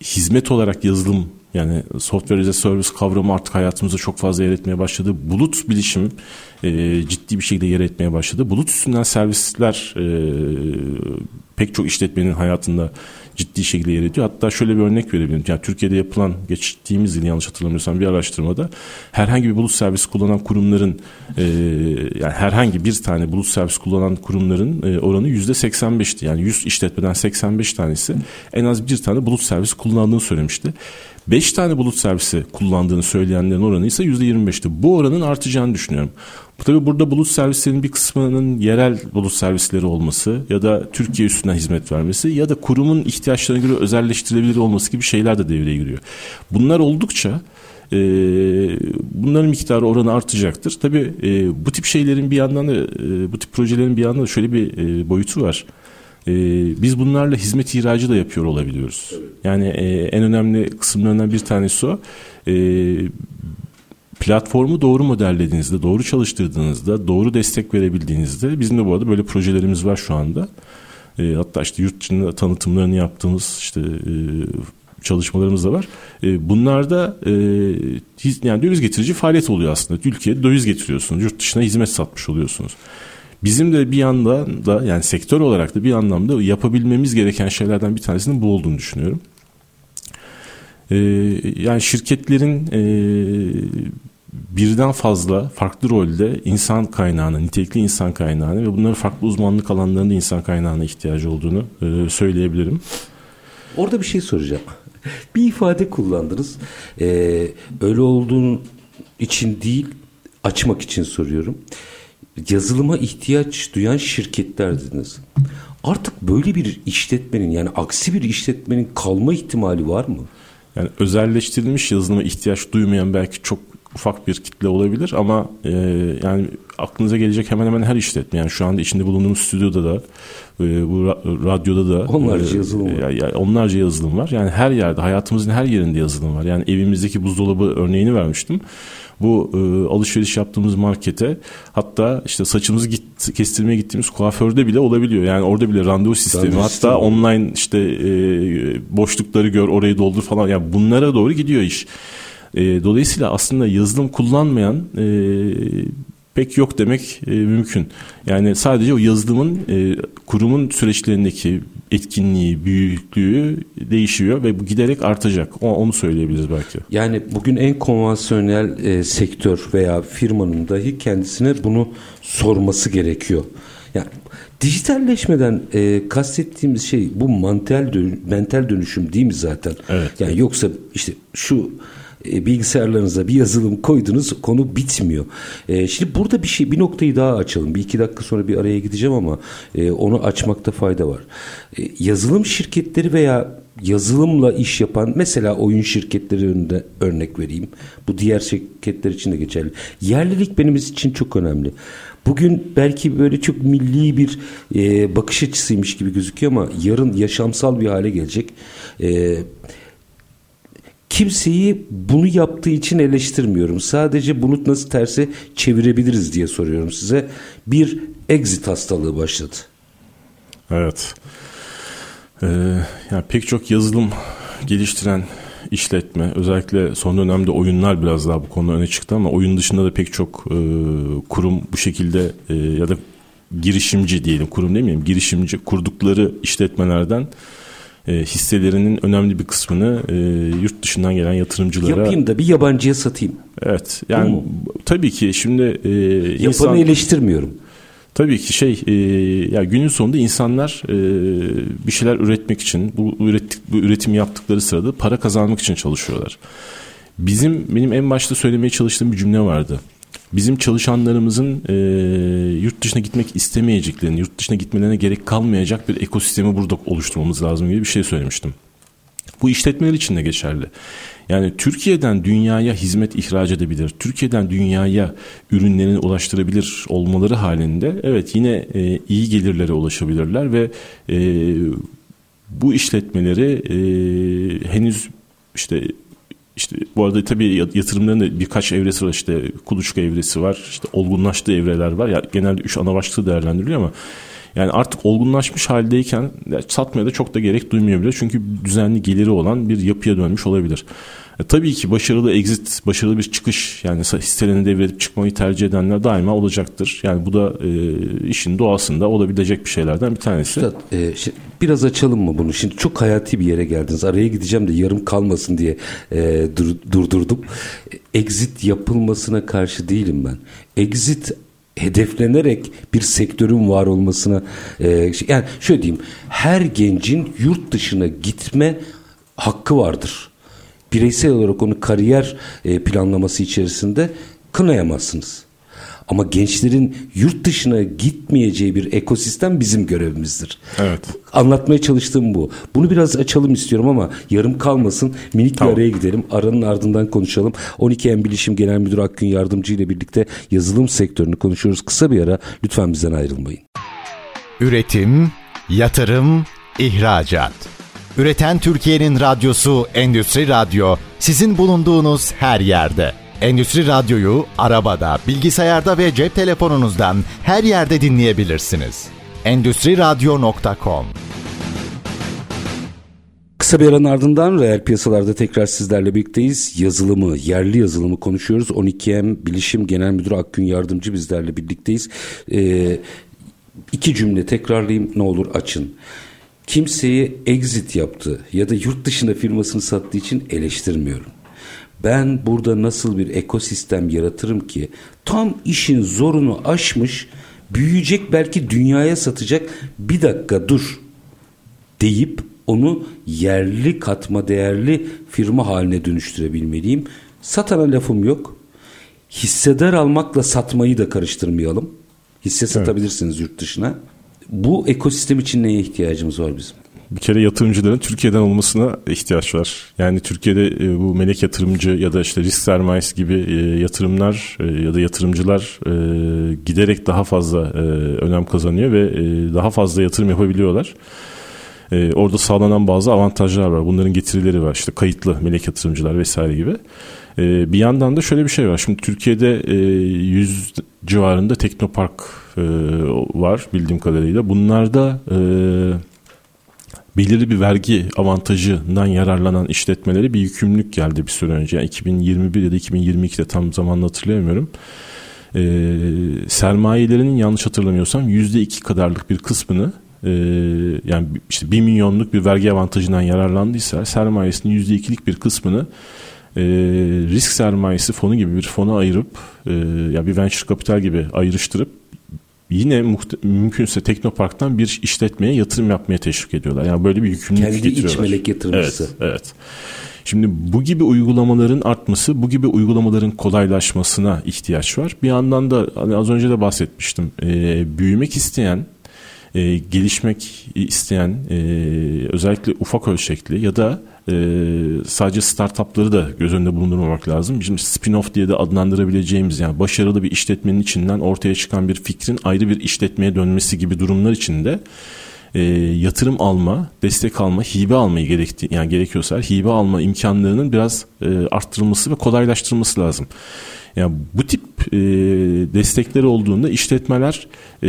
hizmet olarak yazılım yani software as a service kavramı artık hayatımızda çok fazla yer etmeye başladı. Bulut bilişim e, ciddi bir şekilde yer etmeye başladı. Bulut üstünden servisler e, pek çok işletmenin hayatında ciddi şekilde yer ediyor. Hatta şöyle bir örnek verebilirim. Yani Türkiye'de yapılan geçtiğimiz yıl yanlış hatırlamıyorsam bir araştırmada herhangi bir bulut servisi kullanan kurumların e, yani herhangi bir tane bulut servisi kullanan kurumların e, oranı yüzde 85'ti. Yani 100 işletmeden 85 tanesi en az bir tane bulut servisi kullandığını söylemişti. 5 tane bulut servisi kullandığını söyleyenlerin oranı ise %25'ti. Bu oranın artacağını düşünüyorum. Tabii burada bulut servislerinin bir kısmının yerel bulut servisleri olması ya da Türkiye üstünden hizmet vermesi ya da kurumun ihtiyaçlarına göre özelleştirilebilir olması gibi şeyler de devreye giriyor. Bunlar oldukça e, bunların miktarı oranı artacaktır. Tabii e, bu tip şeylerin bir yandan da e, bu tip projelerin bir yandan da şöyle bir e, boyutu var. E, biz bunlarla hizmet ihracı da yapıyor olabiliyoruz. Yani e, en önemli kısımlarından bir tanesi o. E, platformu doğru modellediğinizde, doğru çalıştırdığınızda, doğru destek verebildiğinizde bizim de bu arada böyle projelerimiz var şu anda. E, hatta işte yurt dışında tanıtımlarını yaptığımız işte e, çalışmalarımız da var. E, bunlarda e, yani döviz getirici faaliyet oluyor aslında. Ülkeye döviz getiriyorsunuz. Yurt dışına hizmet satmış oluyorsunuz. Bizim de bir yandan da yani sektör olarak da bir anlamda yapabilmemiz gereken şeylerden bir tanesinin bu olduğunu düşünüyorum. Ee, yani şirketlerin e, birden fazla farklı rolde insan kaynağına, nitelikli insan kaynağına ve bunların farklı uzmanlık alanlarında insan kaynağına ihtiyacı olduğunu e, söyleyebilirim. Orada bir şey soracağım. Bir ifade kullandınız. Ee, öyle olduğun için değil, açmak için soruyorum. Yazılıma ihtiyaç duyan şirketler dediniz. Artık böyle bir işletmenin yani aksi bir işletmenin kalma ihtimali var mı? Yani özelleştirilmiş yazılıma ihtiyaç duymayan belki çok ufak bir kitle olabilir ama e, yani aklınıza gelecek hemen hemen her işletme yani şu anda içinde bulunduğumuz stüdyoda da e, bu radyoda da onlarca e, yazılım var. Yani onlarca yazılım var. Yani her yerde hayatımızın her yerinde yazılım var. Yani evimizdeki buzdolabı örneğini vermiştim bu e, alışveriş yaptığımız markete hatta işte saçımızı git, kestirmeye gittiğimiz kuaförde bile olabiliyor. Yani orada bile randevu sistemi randevu hatta sistemi. online işte e, boşlukları gör orayı doldur falan yani bunlara doğru gidiyor iş. E, dolayısıyla aslında yazılım kullanmayan e, pek yok demek e, mümkün. Yani sadece o yazılımın e, kurumun süreçlerindeki etkinliği, büyüklüğü değişiyor ve bu giderek artacak. O, onu söyleyebiliriz belki. Yani bugün en konvansiyonel e, sektör veya firmanın dahi kendisine bunu sorması gerekiyor. Yani dijitalleşmeden e, kastettiğimiz şey bu mental dön mental dönüşüm değil mi zaten? Evet. Yani yoksa işte şu e, bilgisayarlarınıza bir yazılım koydunuz konu bitmiyor. E, şimdi burada bir şey bir noktayı daha açalım. Bir iki dakika sonra bir araya gideceğim ama e, onu açmakta fayda var. E, yazılım şirketleri veya yazılımla iş yapan mesela oyun şirketleri önünde örnek vereyim. Bu diğer şirketler için de geçerli. Yerlilik benim için çok önemli. Bugün belki böyle çok milli bir e, bakış açısıymış gibi gözüküyor ama yarın yaşamsal bir hale gelecek. E, kimseyi bunu yaptığı için eleştirmiyorum. Sadece bunu nasıl terse çevirebiliriz diye soruyorum size. Bir exit hastalığı başladı. Evet. Ee, yani pek çok yazılım geliştiren işletme özellikle son dönemde oyunlar biraz daha bu konuda öne çıktı ama oyun dışında da pek çok e, kurum bu şekilde e, ya da girişimci diyelim kurum demeyeyim girişimci kurdukları işletmelerden e, hisselerinin önemli bir kısmını e, yurt dışından gelen yatırımcılara... Yapayım da bir yabancıya satayım. Evet. Yani tabii ki şimdi... E, Yapanı insan, eleştirmiyorum. Tabii ki şey e, ya günün sonunda insanlar e, bir şeyler üretmek için bu, ürettik, bu üretim yaptıkları sırada para kazanmak için çalışıyorlar. Bizim benim en başta söylemeye çalıştığım bir cümle vardı bizim çalışanlarımızın e, yurt dışına gitmek istemeyeceklerini, yurt dışına gitmelerine gerek kalmayacak bir ekosistemi burada oluşturmamız lazım gibi bir şey söylemiştim. Bu işletmeler için de geçerli. Yani Türkiye'den dünyaya hizmet ihraç edebilir, Türkiye'den dünyaya ürünlerini ulaştırabilir olmaları halinde evet yine e, iyi gelirlere ulaşabilirler ve e, bu işletmeleri e, henüz işte işte bu arada tabii yatırımların da birkaç evresi var. İşte kuluçka evresi var. işte olgunlaştığı evreler var. Ya genelde üç ana başlığı değerlendiriliyor ama yani artık olgunlaşmış haldeyken satmaya da çok da gerek duymuyor bile. Çünkü düzenli geliri olan bir yapıya dönmüş olabilir. E, tabii ki başarılı exit, başarılı bir çıkış yani hisselerini devredip çıkmayı tercih edenler daima olacaktır. Yani bu da e, işin doğasında olabilecek bir şeylerden bir tanesi. Üstad, e, şimdi biraz açalım mı bunu? Şimdi çok hayati bir yere geldiniz. Araya gideceğim de yarım kalmasın diye e, dur, durdurdum. Exit yapılmasına karşı değilim ben. Exit hedeflenerek bir sektörün var olmasına e, yani şöyle diyeyim her gencin yurt dışına gitme hakkı vardır bireysel olarak onu kariyer e, planlaması içerisinde kınayamazsınız. Ama gençlerin yurt dışına gitmeyeceği bir ekosistem bizim görevimizdir. Evet. Anlatmaya çalıştığım bu. Bunu biraz açalım istiyorum ama yarım kalmasın. Minik tamam. bir araya gidelim. Aranın ardından konuşalım. 12M Bilişim Genel Müdürü Akgün Yardımcı ile birlikte yazılım sektörünü konuşuyoruz. Kısa bir ara lütfen bizden ayrılmayın. Üretim, yatırım, ihracat. Üreten Türkiye'nin radyosu Endüstri Radyo sizin bulunduğunuz her yerde. Endüstri Radyo'yu arabada, bilgisayarda ve cep telefonunuzdan her yerde dinleyebilirsiniz. Endüstri Radyo.com Kısa bir aranın ardından reel piyasalarda tekrar sizlerle birlikteyiz. Yazılımı, yerli yazılımı konuşuyoruz. 12M Bilişim Genel Müdürü Akgün Yardımcı bizlerle birlikteyiz. Ee, iki cümle tekrarlayayım ne olur açın kimseyi exit yaptı ya da yurt dışında firmasını sattığı için eleştirmiyorum. Ben burada nasıl bir ekosistem yaratırım ki tam işin zorunu aşmış, büyüyecek belki dünyaya satacak bir dakika dur deyip onu yerli katma değerli firma haline dönüştürebilmeliyim. Satana lafım yok. Hissedar almakla satmayı da karıştırmayalım. Hisse satabilirsiniz evet. yurt dışına. Bu ekosistem için neye ihtiyacımız var bizim? bir kere yatırımcıların Türkiye'den olmasına ihtiyaç var. Yani Türkiye'de e, bu melek yatırımcı ya da işte risk sermayesi gibi e, yatırımlar e, ya da yatırımcılar giderek daha fazla önem kazanıyor ve daha fazla yatırım yapabiliyorlar. Orada sağlanan bazı avantajlar var. Bunların getirileri var. İşte kayıtlı melek yatırımcılar vesaire gibi. Bir yandan da şöyle bir şey var. Şimdi Türkiye'de 100 civarında teknopark var bildiğim kadarıyla. Bunlarda belirli bir vergi avantajından yararlanan işletmelere bir yükümlülük geldi bir süre önce. Yani 2021 ya da 2022'de tam zamanını hatırlayamıyorum. Ee, sermayelerinin yanlış hatırlamıyorsam %2 kadarlık bir kısmını e, yani işte 1 milyonluk bir vergi avantajından yararlandıysa sermayesinin %2'lik bir kısmını e, risk sermayesi fonu gibi bir fona ayırıp e, ya bir venture kapital gibi ayrıştırıp yine mümkünse Teknopark'tan bir işletmeye yatırım yapmaya teşvik ediyorlar. Yani böyle bir yükümlülük Kendi getiriyorlar. Kendi iç melek yatırımcısı. Evet, evet. Şimdi bu gibi uygulamaların artması, bu gibi uygulamaların kolaylaşmasına ihtiyaç var. Bir yandan da hani az önce de bahsetmiştim. E, büyümek isteyen, e, gelişmek isteyen, e, özellikle ufak ölçekli ya da sadece startupları da göz önünde bulundurmamak lazım. Şimdi spin-off diye de adlandırabileceğimiz yani başarılı bir işletmenin içinden ortaya çıkan bir fikrin ayrı bir işletmeye dönmesi gibi durumlar içinde e, yatırım alma, destek alma, hibe almayı gerekti yani gerekiyorsa hibe alma imkanlarının biraz e, arttırılması ve kolaylaştırılması lazım. Yani bu tip e, destekleri olduğunda işletmeler e,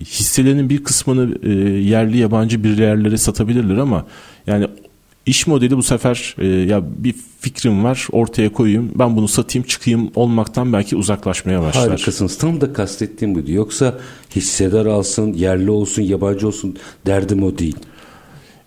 hisselerinin bir kısmını e, yerli yabancı bir yerlere satabilirler ama yani İş modeli bu sefer e, ya bir fikrim var ortaya koyayım ben bunu satayım çıkayım olmaktan belki uzaklaşmaya başlar. Harikasınız tam da kastettiğim buydu yoksa hissedar alsın yerli olsun yabancı olsun derdim o değil.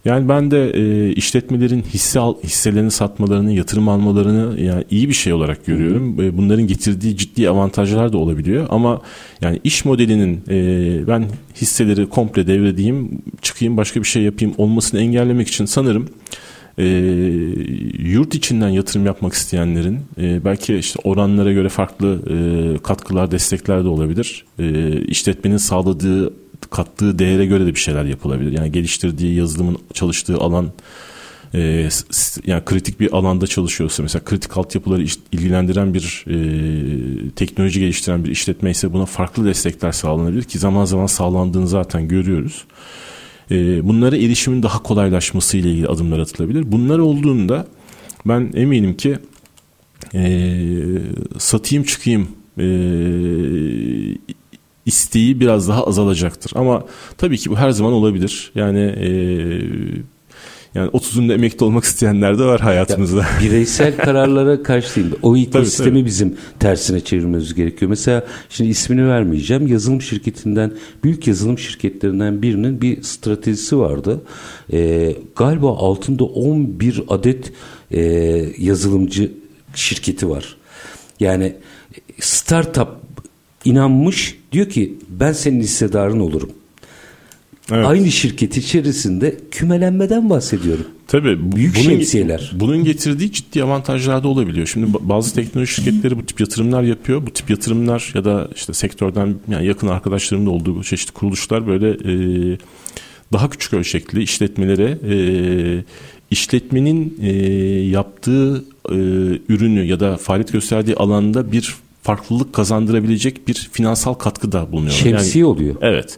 Yani ben de e, işletmelerin hisse al, hisselerini satmalarını, yatırım almalarını yani iyi bir şey olarak görüyorum. Hı hı. E, bunların getirdiği ciddi avantajlar da olabiliyor ama yani iş modelinin e, ben hisseleri komple devredeyim, çıkayım başka bir şey yapayım olmasını engellemek için sanırım e, yurt içinden yatırım yapmak isteyenlerin e, belki işte oranlara göre farklı e, katkılar, destekler de olabilir. E, işletmenin sağladığı, kattığı değere göre de bir şeyler yapılabilir. Yani geliştirdiği yazılımın çalıştığı alan e, yani kritik bir alanda çalışıyorsa mesela kritik altyapıları ilgilendiren bir e, teknoloji geliştiren bir işletme ise buna farklı destekler sağlanabilir ki zaman zaman sağlandığını zaten görüyoruz. E, bunlara erişimin daha kolaylaşması ile ilgili adımlar atılabilir. Bunlar olduğunda ben eminim ki e, satayım çıkayım e, isteği biraz daha azalacaktır. Ama tabii ki bu her zaman olabilir. Yani e, yani 30'unda emekli olmak isteyenler de var hayatımızda. Ya, bireysel kararlara karşı değil. O ekosistemi tabii, tabii. bizim tersine çevirmemiz gerekiyor. Mesela şimdi ismini vermeyeceğim. Yazılım şirketinden, büyük yazılım şirketlerinden birinin bir stratejisi vardı. Ee, galiba altında 11 adet e, yazılımcı şirketi var. Yani startup inanmış diyor ki ben senin hissedarın olurum. Evet. Aynı şirket içerisinde kümelenmeden bahsediyorum. Tabii. Büyük bunun, şemsiyeler. Bunun getirdiği ciddi avantajlar da olabiliyor. Şimdi bazı teknoloji şirketleri bu tip yatırımlar yapıyor. Bu tip yatırımlar ya da işte sektörden yani yakın arkadaşlarımın da olduğu çeşitli kuruluşlar böyle e, daha küçük ölçekli işletmelere e, işletmenin e, yaptığı e, ürünü ya da faaliyet gösterdiği alanda bir farklılık kazandırabilecek bir finansal katkı da bulunuyor. Şemsiye yani, oluyor. Evet.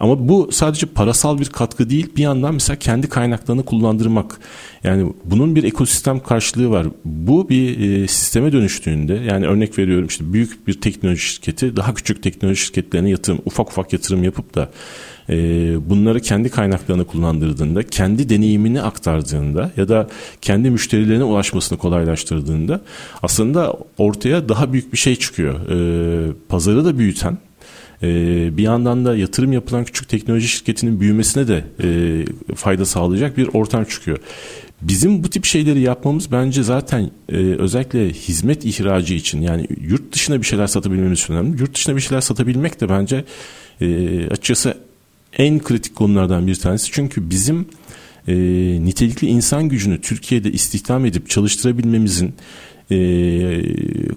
Ama bu sadece parasal bir katkı değil. Bir yandan mesela kendi kaynaklarını kullandırmak. Yani bunun bir ekosistem karşılığı var. Bu bir e, sisteme dönüştüğünde yani örnek veriyorum işte büyük bir teknoloji şirketi daha küçük teknoloji şirketlerine yatırım ufak ufak yatırım yapıp da e, bunları kendi kaynaklarını kullandırdığında, kendi deneyimini aktardığında ya da kendi müşterilerine ulaşmasını kolaylaştırdığında aslında ortaya daha büyük bir şey çıkıyor. E, pazarı da büyüten, e, bir yandan da yatırım yapılan küçük teknoloji şirketinin büyümesine de e, fayda sağlayacak bir ortam çıkıyor. Bizim bu tip şeyleri yapmamız bence zaten e, özellikle hizmet ihracı için yani yurt dışına bir şeyler satabilmemiz önemli. Yurt dışına bir şeyler satabilmek de bence e, açıkçası en kritik konulardan bir tanesi. Çünkü bizim e, nitelikli insan gücünü Türkiye'de istihdam edip çalıştırabilmemizin e,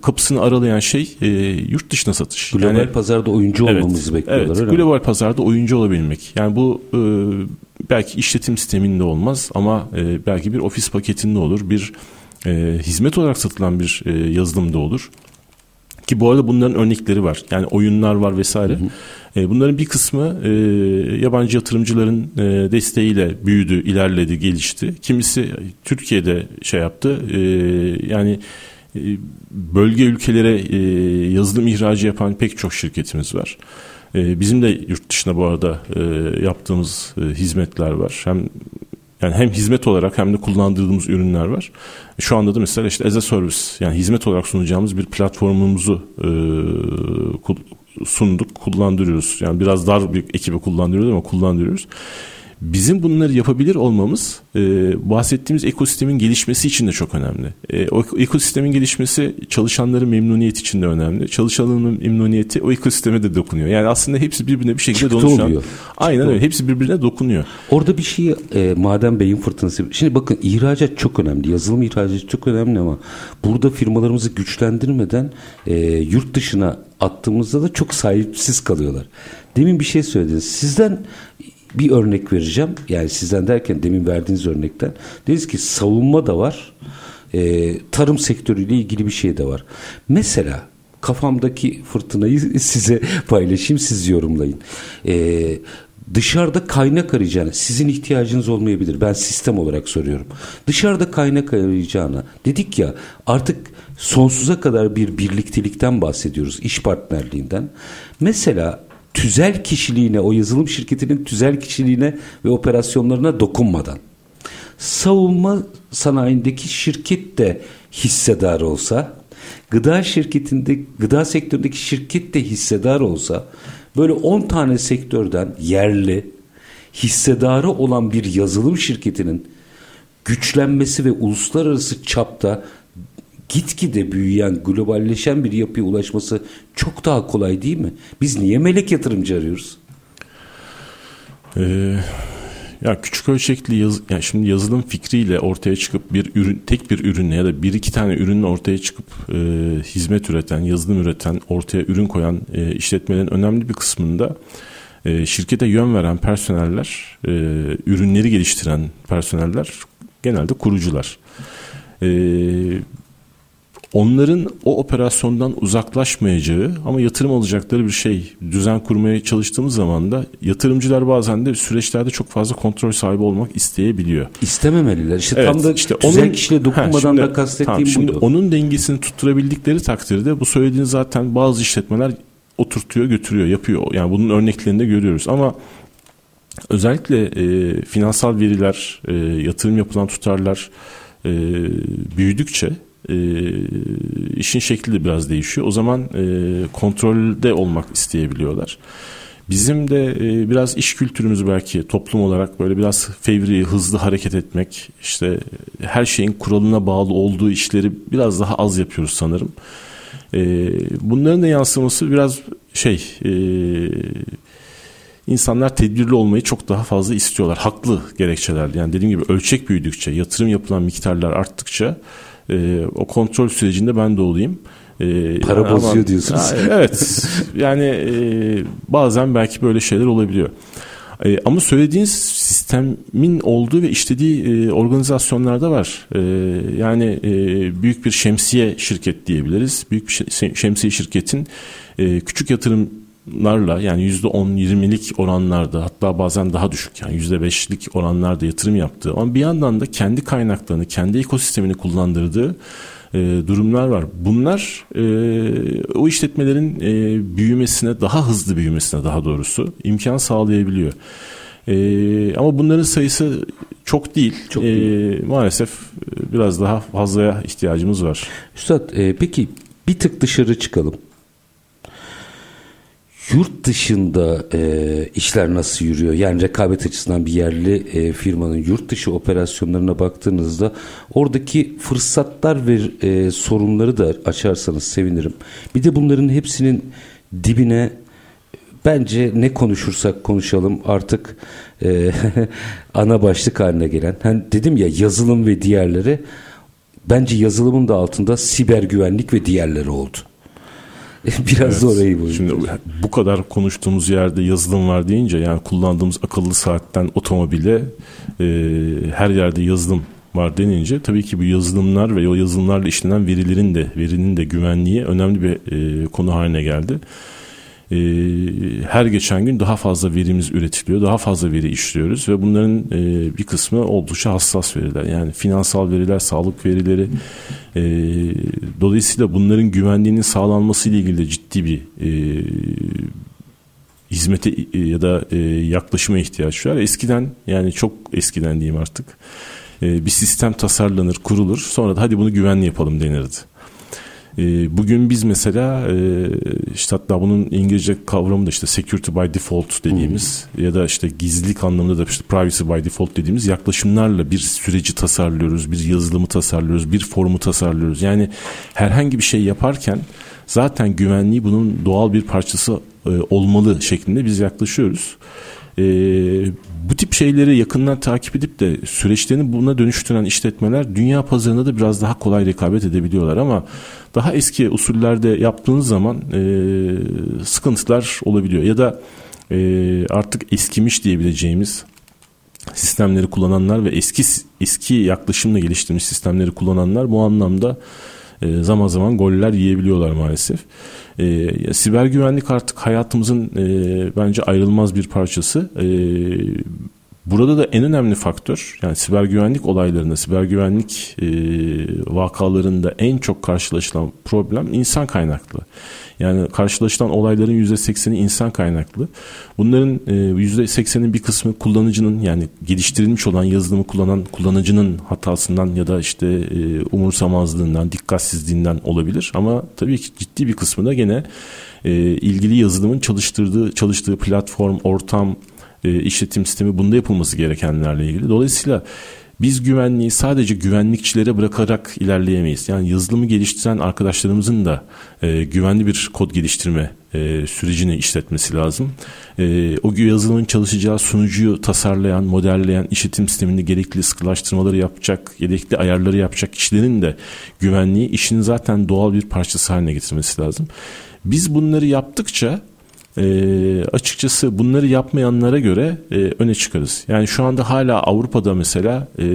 kapısını aralayan şey e, yurt dışına satış. Global yani, pazarda oyuncu evet, olmamızı bekliyorlar. Evet, global mi? pazarda oyuncu olabilmek. Yani bu e, belki işletim sisteminde olmaz ama e, belki bir ofis paketinde olur, bir e, hizmet olarak satılan bir e, yazılımda olur. Ki bu arada bunların örnekleri var. Yani oyunlar var vesaire. Hı hı. E, bunların bir kısmı e, yabancı yatırımcıların e, desteğiyle büyüdü, ilerledi, gelişti. Kimisi Türkiye'de şey yaptı. E, yani e, bölge ülkelere e, yazılım ihracı yapan pek çok şirketimiz var. E, bizim de yurt dışına bu arada yaptığımız hizmetler var. Hem yani hem hizmet olarak hem de kullandırdığımız ürünler var. Şu anda da mesela işte as a service yani hizmet olarak sunacağımız bir platformumuzu e, sunduk, kullandırıyoruz. Yani biraz dar bir ekibe kullandırıyoruz ama kullandırıyoruz. Bizim bunları yapabilir olmamız e, bahsettiğimiz ekosistemin gelişmesi için de çok önemli. E, o ekosistemin gelişmesi çalışanların memnuniyet için de önemli. Çalışanların memnuniyeti o ekosisteme de dokunuyor. Yani aslında hepsi birbirine bir şekilde Çıktı donuşan. Oluyor. Aynen öyle. Hepsi birbirine dokunuyor. Orada bir şey e, madem beyin fırtınası. Şimdi bakın ihracat çok önemli. Yazılım ihracatı çok önemli ama burada firmalarımızı güçlendirmeden e, yurt dışına attığımızda da çok sahipsiz kalıyorlar. Demin bir şey söylediniz. Sizden bir örnek vereceğim. Yani sizden derken demin verdiğiniz örnekten. Dediniz ki savunma da var. E, tarım sektörüyle ilgili bir şey de var. Mesela kafamdaki fırtınayı size paylaşayım siz yorumlayın. E, dışarıda kaynak arayacağına sizin ihtiyacınız olmayabilir. Ben sistem olarak soruyorum. Dışarıda kaynak arayacağına dedik ya artık sonsuza kadar bir birliktelikten bahsediyoruz. iş partnerliğinden. Mesela tüzel kişiliğine, o yazılım şirketinin tüzel kişiliğine ve operasyonlarına dokunmadan savunma sanayindeki şirket de hissedar olsa, gıda şirketinde, gıda sektöründeki şirket de hissedar olsa, böyle 10 tane sektörden yerli, hissedarı olan bir yazılım şirketinin güçlenmesi ve uluslararası çapta gitgide büyüyen, globalleşen bir yapıya ulaşması çok daha kolay değil mi? Biz niye melek yatırımcı arıyoruz? Ee, ya küçük ölçekli yaz, yani şimdi yazılım fikriyle ortaya çıkıp bir ürün, tek bir ürünle ya da bir iki tane ürünle ortaya çıkıp e, hizmet üreten, yazılım üreten, ortaya ürün koyan e, işletmelerin önemli bir kısmında e, şirkete yön veren personeller, e, ürünleri geliştiren personeller genelde kurucular. E, onların o operasyondan uzaklaşmayacağı ama yatırım alacakları bir şey düzen kurmaya çalıştığımız zaman da yatırımcılar bazen de süreçlerde çok fazla kontrol sahibi olmak isteyebiliyor. İstememeliler. İşte evet, tam da işte tüzel onun, kişiyle dokunmadan ha, şimdi, da kastettiğim tamam, şimdi buydu. Onun dengesini tutturabildikleri takdirde bu söylediğiniz zaten bazı işletmeler oturtuyor götürüyor yapıyor. Yani bunun örneklerini de görüyoruz ama özellikle e, finansal veriler e, yatırım yapılan tutarlar e, büyüdükçe e, işin şekli de biraz değişiyor. O zaman e, kontrolde olmak isteyebiliyorlar. Bizim de e, biraz iş kültürümüz belki toplum olarak böyle biraz fevri, hızlı hareket etmek, işte her şeyin kuralına bağlı olduğu işleri biraz daha az yapıyoruz sanırım. E, bunların da yansıması biraz şey, e, insanlar tedbirli olmayı çok daha fazla istiyorlar. Haklı gerekçeler. Yani dediğim gibi ölçek büyüdükçe, yatırım yapılan miktarlar arttıkça e, o kontrol sürecinde ben de olayım. E, Para ama, bozuyor diyorsunuz. Evet. yani e, bazen belki böyle şeyler olabiliyor. E, ama söylediğiniz sistemin olduğu ve işlediği e, organizasyonlarda var. E, yani e, büyük bir şemsiye şirket diyebiliriz. Büyük bir şemsiye şirketin e, küçük yatırım larla yani %10-20'lik oranlarda hatta bazen daha düşük yani %5'lik oranlarda yatırım yaptığı ama bir yandan da kendi kaynaklarını, kendi ekosistemini kullandırdığı e, durumlar var. Bunlar e, o işletmelerin e, büyümesine, daha hızlı büyümesine daha doğrusu imkan sağlayabiliyor. E, ama bunların sayısı çok değil. Çok e, Maalesef e, biraz daha fazlaya ihtiyacımız var. Üstad e, peki bir tık dışarı çıkalım. Yurt dışında e, işler nasıl yürüyor? Yani rekabet açısından bir yerli e, firmanın yurt dışı operasyonlarına baktığınızda oradaki fırsatlar ve e, sorunları da açarsanız sevinirim. Bir de bunların hepsinin dibine bence ne konuşursak konuşalım artık e, ana başlık haline gelen. Hani dedim ya yazılım ve diğerleri bence yazılımın da altında siber güvenlik ve diğerleri oldu. Biraz evet. orayı bu. Şimdi bu kadar konuştuğumuz yerde yazılım var deyince yani kullandığımız akıllı saatten otomobile e, her yerde yazılım var denince tabii ki bu yazılımlar ve o yazılımlarla işlenen verilerin de verinin de güvenliği önemli bir e, konu haline geldi e, her geçen gün daha fazla verimiz üretiliyor, daha fazla veri işliyoruz ve bunların e, bir kısmı oldukça hassas veriler. Yani finansal veriler, sağlık verileri. E, dolayısıyla bunların güvenliğinin sağlanması ile ilgili de ciddi bir e, hizmete e, ya da e, yaklaşıma ihtiyaç var. Eskiden yani çok eskiden diyeyim artık e, bir sistem tasarlanır, kurulur. Sonra da hadi bunu güvenli yapalım denirdi. Ee, bugün biz mesela e, işte hatta bunun İngilizce kavramı da işte security by default dediğimiz hmm. ya da işte gizlilik anlamında da işte privacy by default dediğimiz yaklaşımlarla bir süreci tasarlıyoruz, bir yazılımı tasarlıyoruz, bir formu tasarlıyoruz. Yani herhangi bir şey yaparken zaten güvenliği bunun doğal bir parçası e, olmalı şeklinde biz yaklaşıyoruz. E, bu tip şeyleri yakından takip edip de süreçlerini buna dönüştüren işletmeler dünya pazarında da biraz daha kolay rekabet edebiliyorlar ama daha eski usullerde yaptığınız zaman e, sıkıntılar olabiliyor ya da e, artık eskimiş diyebileceğimiz sistemleri kullananlar ve eski eski yaklaşımla geliştirmiş sistemleri kullananlar bu anlamda e, zaman zaman goller yiyebiliyorlar maalesef. E, siber güvenlik artık hayatımızın e, bence ayrılmaz bir parçası. E, Burada da en önemli faktör yani siber güvenlik olaylarında, siber güvenlik e, vakalarında en çok karşılaşılan problem insan kaynaklı. Yani karşılaşılan olayların %80'i insan kaynaklı. Bunların e, %80'in bir kısmı kullanıcının yani geliştirilmiş olan yazılımı kullanan kullanıcının hatasından ya da işte e, umursamazlığından, dikkatsizliğinden olabilir. Ama tabii ki ciddi bir kısmı da gene e, ilgili yazılımın çalıştırdığı çalıştığı platform, ortam, e, işletim sistemi bunda yapılması gerekenlerle ilgili. Dolayısıyla biz güvenliği sadece güvenlikçilere bırakarak ilerleyemeyiz. Yani yazılımı geliştiren arkadaşlarımızın da e, güvenli bir kod geliştirme e, sürecini işletmesi lazım. E, o yazılımın çalışacağı sunucuyu tasarlayan, modelleyen, işletim sisteminde gerekli sıkılaştırmaları yapacak, gerekli ayarları yapacak kişilerin de güvenliği işin zaten doğal bir parçası haline getirmesi lazım. Biz bunları yaptıkça e, açıkçası bunları yapmayanlara göre e, öne çıkarız. Yani şu anda hala Avrupa'da mesela e,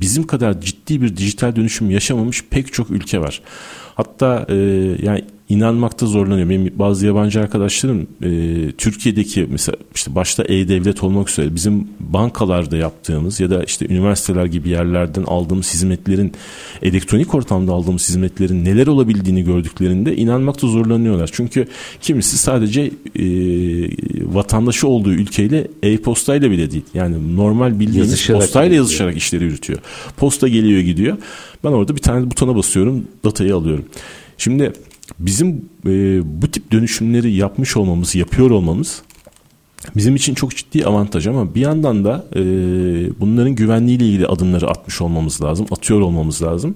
bizim kadar ciddi bir dijital dönüşüm yaşamamış pek çok ülke var. Hatta e, yani inanmakta zorlanıyorum. Benim bazı yabancı arkadaşlarım e, Türkiye'deki mesela işte başta e-devlet olmak üzere bizim bankalarda yaptığımız ya da işte üniversiteler gibi yerlerden aldığımız hizmetlerin elektronik ortamda aldığımız hizmetlerin neler olabildiğini gördüklerinde inanmakta zorlanıyorlar. Çünkü kimisi sadece e, vatandaşı olduğu ülkeyle e-postayla bile değil. Yani normal bildiğimiz yazışarak postayla yazışarak işleri yürütüyor. Posta geliyor gidiyor. Ben orada bir tane butona basıyorum, datayı alıyorum. Şimdi bizim e, bu tip dönüşümleri yapmış olmamız, yapıyor olmamız bizim için çok ciddi avantaj ama bir yandan da e, bunların güvenliğiyle ilgili adımları atmış olmamız lazım, atıyor olmamız lazım.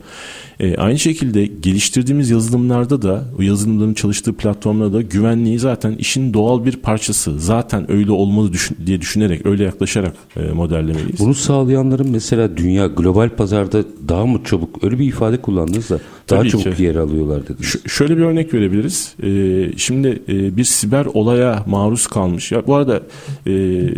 E, aynı şekilde geliştirdiğimiz yazılımlarda da, o yazılımların çalıştığı platformlarda da güvenliği zaten işin doğal bir parçası. Zaten öyle olmalı düşün, diye düşünerek, öyle yaklaşarak e, modellemeliyiz. Bunu sağlayanların mesela dünya global pazarda daha mı çabuk, öyle bir ifade kullandınız da daha Tabii çabuk ki. yer alıyorlar dediniz. Ş- şöyle bir örnek verebiliriz. E, şimdi e, bir siber olaya maruz kalmış. Ya bu arada e,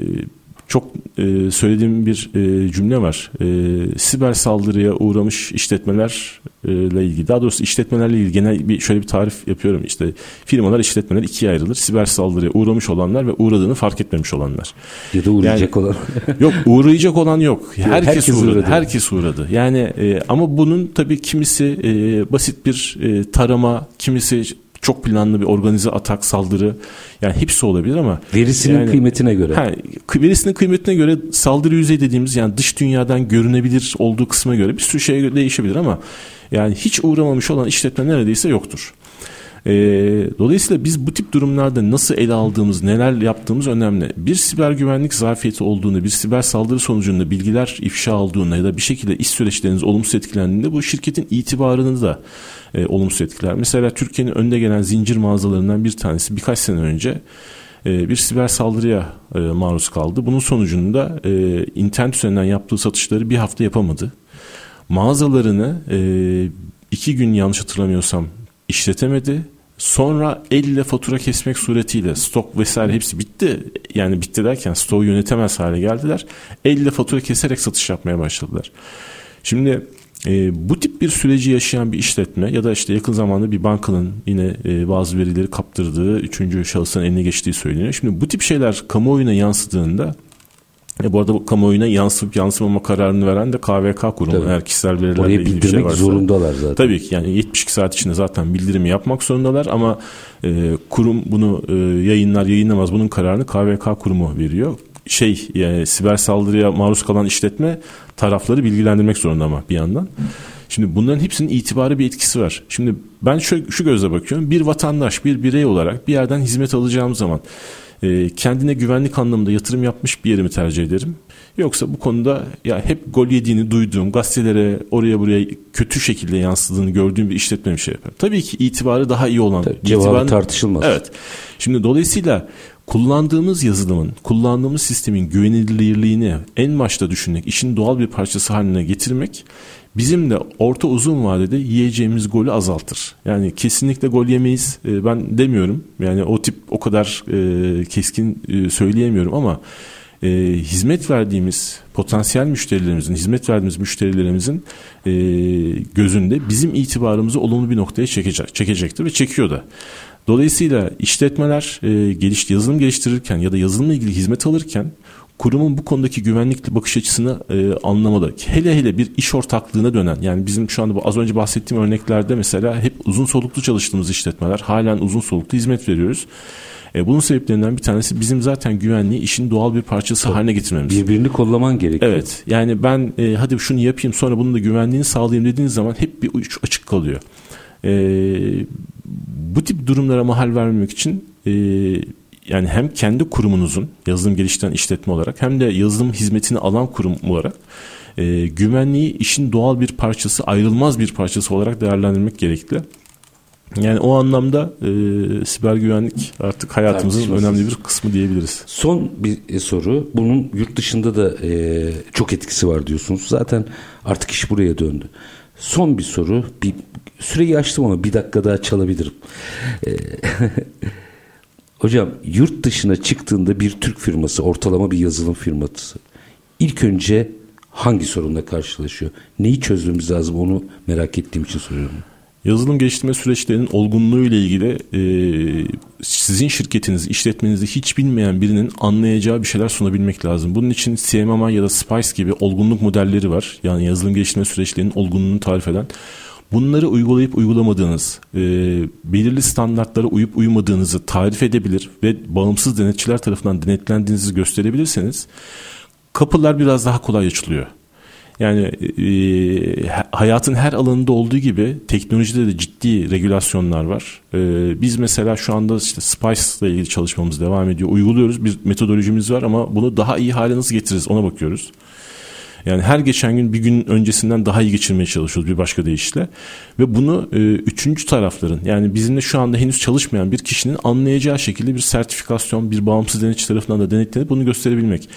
çok e, söylediğim bir e, cümle var. E, siber saldırıya uğramış işletmeler e, ile ilgili. Daha doğrusu işletmelerle ilgili genel bir şöyle bir tarif yapıyorum. İşte firmalar, işletmeler ikiye ayrılır. Siber saldırıya uğramış olanlar ve uğradığını fark etmemiş olanlar. Ya da uğrayacak yani, olan. yok, uğrayacak olan yok. Herkes, herkes uğradı. uğradı. Herkes uğradı. Yani e, ama bunun tabii kimisi e, basit bir e, tarama, kimisi çok planlı bir organize atak saldırı yani hepsi olabilir ama verisinin yani, kıymetine göre. Ha, verisinin kıymetine göre saldırı yüzey dediğimiz yani dış dünyadan görünebilir olduğu kısma göre bir sürü şey değişebilir ama yani hiç uğramamış olan işletme neredeyse yoktur. E, dolayısıyla biz bu tip durumlarda nasıl ele aldığımız, neler yaptığımız önemli. Bir siber güvenlik zafiyeti olduğunu, bir siber saldırı sonucunda bilgiler ifşa olduğunda ya da bir şekilde iş süreçleriniz olumsuz etkilendiğinde bu şirketin itibarını da e, olumsuz etkiler. Mesela Türkiye'nin önde gelen zincir mağazalarından bir tanesi birkaç sene önce e, bir siber saldırıya e, maruz kaldı. Bunun sonucunda e, internet üzerinden yaptığı satışları bir hafta yapamadı. Mağazalarını iki gün yanlış hatırlamıyorsam işletemedi. Sonra elle fatura kesmek suretiyle stok vesaire hepsi bitti. Yani bitti derken stoğu yönetemez hale geldiler. Elle fatura keserek satış yapmaya başladılar. Şimdi e, bu tip bir süreci yaşayan bir işletme ya da işte yakın zamanda bir bankanın yine e, bazı verileri kaptırdığı üçüncü şahısın eline geçtiği söyleniyor. Şimdi bu tip şeyler kamuoyuna yansıdığında e bu arada bu kamuoyuna yansıp yansımama kararını veren de KVK kurumu. Tabii. Eğer kişisel verilerle Oraya ilgili bir şey varsa. zorundalar zaten. Tabii ki yani 72 saat içinde zaten bildirimi yapmak zorundalar ama e, kurum bunu e, yayınlar yayınlamaz bunun kararını KVK kurumu veriyor. Şey yani siber saldırıya maruz kalan işletme tarafları bilgilendirmek zorunda ama bir yandan. Şimdi bunların hepsinin itibarı bir etkisi var. Şimdi ben şu, şu gözle bakıyorum. Bir vatandaş, bir birey olarak bir yerden hizmet alacağım zaman e, kendine güvenlik anlamında yatırım yapmış bir yerimi tercih ederim. Yoksa bu konuda ya hep gol yediğini duyduğum, gazetelere oraya buraya kötü şekilde yansıdığını gördüğüm bir işletme bir şey yapar. Tabii ki itibarı daha iyi olan. Tabii, cevabı tartışılmaz. Evet. Şimdi dolayısıyla kullandığımız yazılımın, kullandığımız sistemin güvenilirliğini en başta düşünmek, işin doğal bir parçası haline getirmek bizim de orta uzun vadede yiyeceğimiz golü azaltır. Yani kesinlikle gol yemeyiz e, ben demiyorum. Yani o tip o kadar e, keskin e, söyleyemiyorum ama e, hizmet verdiğimiz potansiyel müşterilerimizin, hizmet verdiğimiz müşterilerimizin gözünde bizim itibarımızı olumlu bir noktaya çekecek, çekecektir ve çekiyor da. Dolayısıyla işletmeler e, geliş, yazılım geliştirirken ya da yazılımla ilgili hizmet alırken kurumun bu konudaki güvenlikli bakış açısını e, anlamalı. Hele hele bir iş ortaklığına dönen yani bizim şu anda bu az önce bahsettiğim örneklerde mesela hep uzun soluklu çalıştığımız işletmeler halen uzun soluklu hizmet veriyoruz. E, bunun sebeplerinden bir tanesi bizim zaten güvenliği işin doğal bir parçası Tabii, haline getirmemiz. Birbirini kollaman gerekiyor. Evet. Yani ben e, hadi şunu yapayım sonra bunun da güvenliğini sağlayayım dediğiniz zaman hep bir uç açık kalıyor. E, bu tip durumlara mahal vermemek için e, yani hem kendi kurumunuzun yazılım geliştiren işletme olarak hem de yazılım hizmetini alan kurum olarak e, güvenliği işin doğal bir parçası, ayrılmaz bir parçası olarak değerlendirmek gerekli. Yani o anlamda e, siber güvenlik artık hayatımızın önemli bir kısmı diyebiliriz. Son bir e, soru. Bunun yurt dışında da e, çok etkisi var diyorsunuz. Zaten artık iş buraya döndü. Son bir soru. Bir süreyi açtım ama bir dakika daha çalabilirim. E, Hocam yurt dışına çıktığında bir Türk firması, ortalama bir yazılım firması ilk önce hangi sorunla karşılaşıyor? Neyi çözmemiz lazım onu merak ettiğim için soruyorum. Yazılım geliştirme süreçlerinin olgunluğu ile ilgili e, sizin şirketiniz, işletmenizi hiç bilmeyen birinin anlayacağı bir şeyler sunabilmek lazım. Bunun için CMMI ya da SPICE gibi olgunluk modelleri var. Yani yazılım geliştirme süreçlerinin olgunluğunu tarif eden. Bunları uygulayıp uygulamadığınız, e, belirli standartlara uyup uymadığınızı tarif edebilir ve bağımsız denetçiler tarafından denetlendiğinizi gösterebilirseniz kapılar biraz daha kolay açılıyor. Yani e, hayatın her alanında olduğu gibi teknolojide de ciddi regülasyonlar var. E, biz mesela şu anda işte Spice ile ilgili çalışmamız devam ediyor. Uyguluyoruz. Bir metodolojimiz var ama bunu daha iyi hale nasıl getiririz ona bakıyoruz. Yani her geçen gün bir gün öncesinden daha iyi geçirmeye çalışıyoruz bir başka deyişle. Ve bunu e, üçüncü tarafların yani bizimle şu anda henüz çalışmayan bir kişinin anlayacağı şekilde bir sertifikasyon, bir bağımsız denetçi tarafından da denetlenip bunu gösterebilmek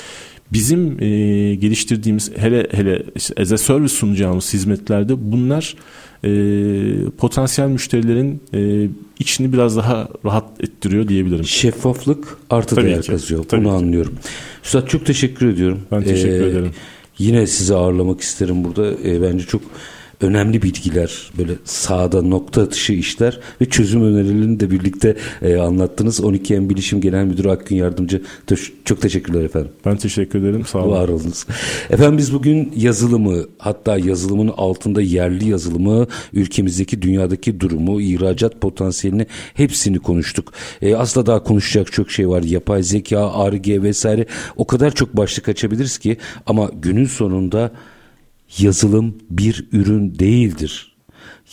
bizim e, geliştirdiğimiz hele hele işte as a service sunacağımız hizmetlerde bunlar e, potansiyel müşterilerin e, içini biraz daha rahat ettiriyor diyebilirim. Şeffaflık artı Tabii değer ki. kazıyor. Tabii Bunu ki. anlıyorum. Üstad çok teşekkür ediyorum. Ben teşekkür ee, ederim. Yine sizi ağırlamak isterim burada. E, bence çok önemli bilgiler, böyle sahada nokta atışı işler ve çözüm önerilerini de birlikte e, anlattınız. 12M Bilişim Genel Müdürü Akgün Yardımcı. Çok teşekkürler efendim. Ben teşekkür ederim. Sağ olun. Var olunuz. Efendim biz bugün yazılımı, hatta yazılımın altında yerli yazılımı, ülkemizdeki dünyadaki durumu, ihracat potansiyelini hepsini konuştuk. E, aslında daha konuşacak çok şey var. Yapay zeka, ARG vesaire o kadar çok başlık açabiliriz ki ama günün sonunda yazılım bir ürün değildir.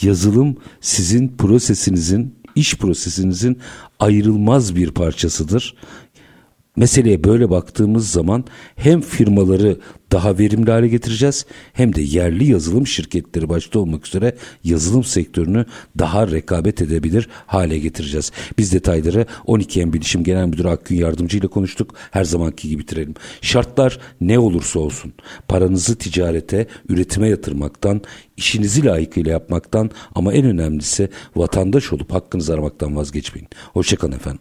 Yazılım sizin prosesinizin, iş prosesinizin ayrılmaz bir parçasıdır. Meseleye böyle baktığımız zaman hem firmaları daha verimli hale getireceğiz hem de yerli yazılım şirketleri başta olmak üzere yazılım sektörünü daha rekabet edebilir hale getireceğiz. Biz detayları 12M Bilişim Genel Müdürü Akgün Yardımcı ile konuştuk. Her zamanki gibi bitirelim. Şartlar ne olursa olsun paranızı ticarete, üretime yatırmaktan, işinizi layıkıyla yapmaktan ama en önemlisi vatandaş olup hakkınızı aramaktan vazgeçmeyin. Hoşçakalın efendim.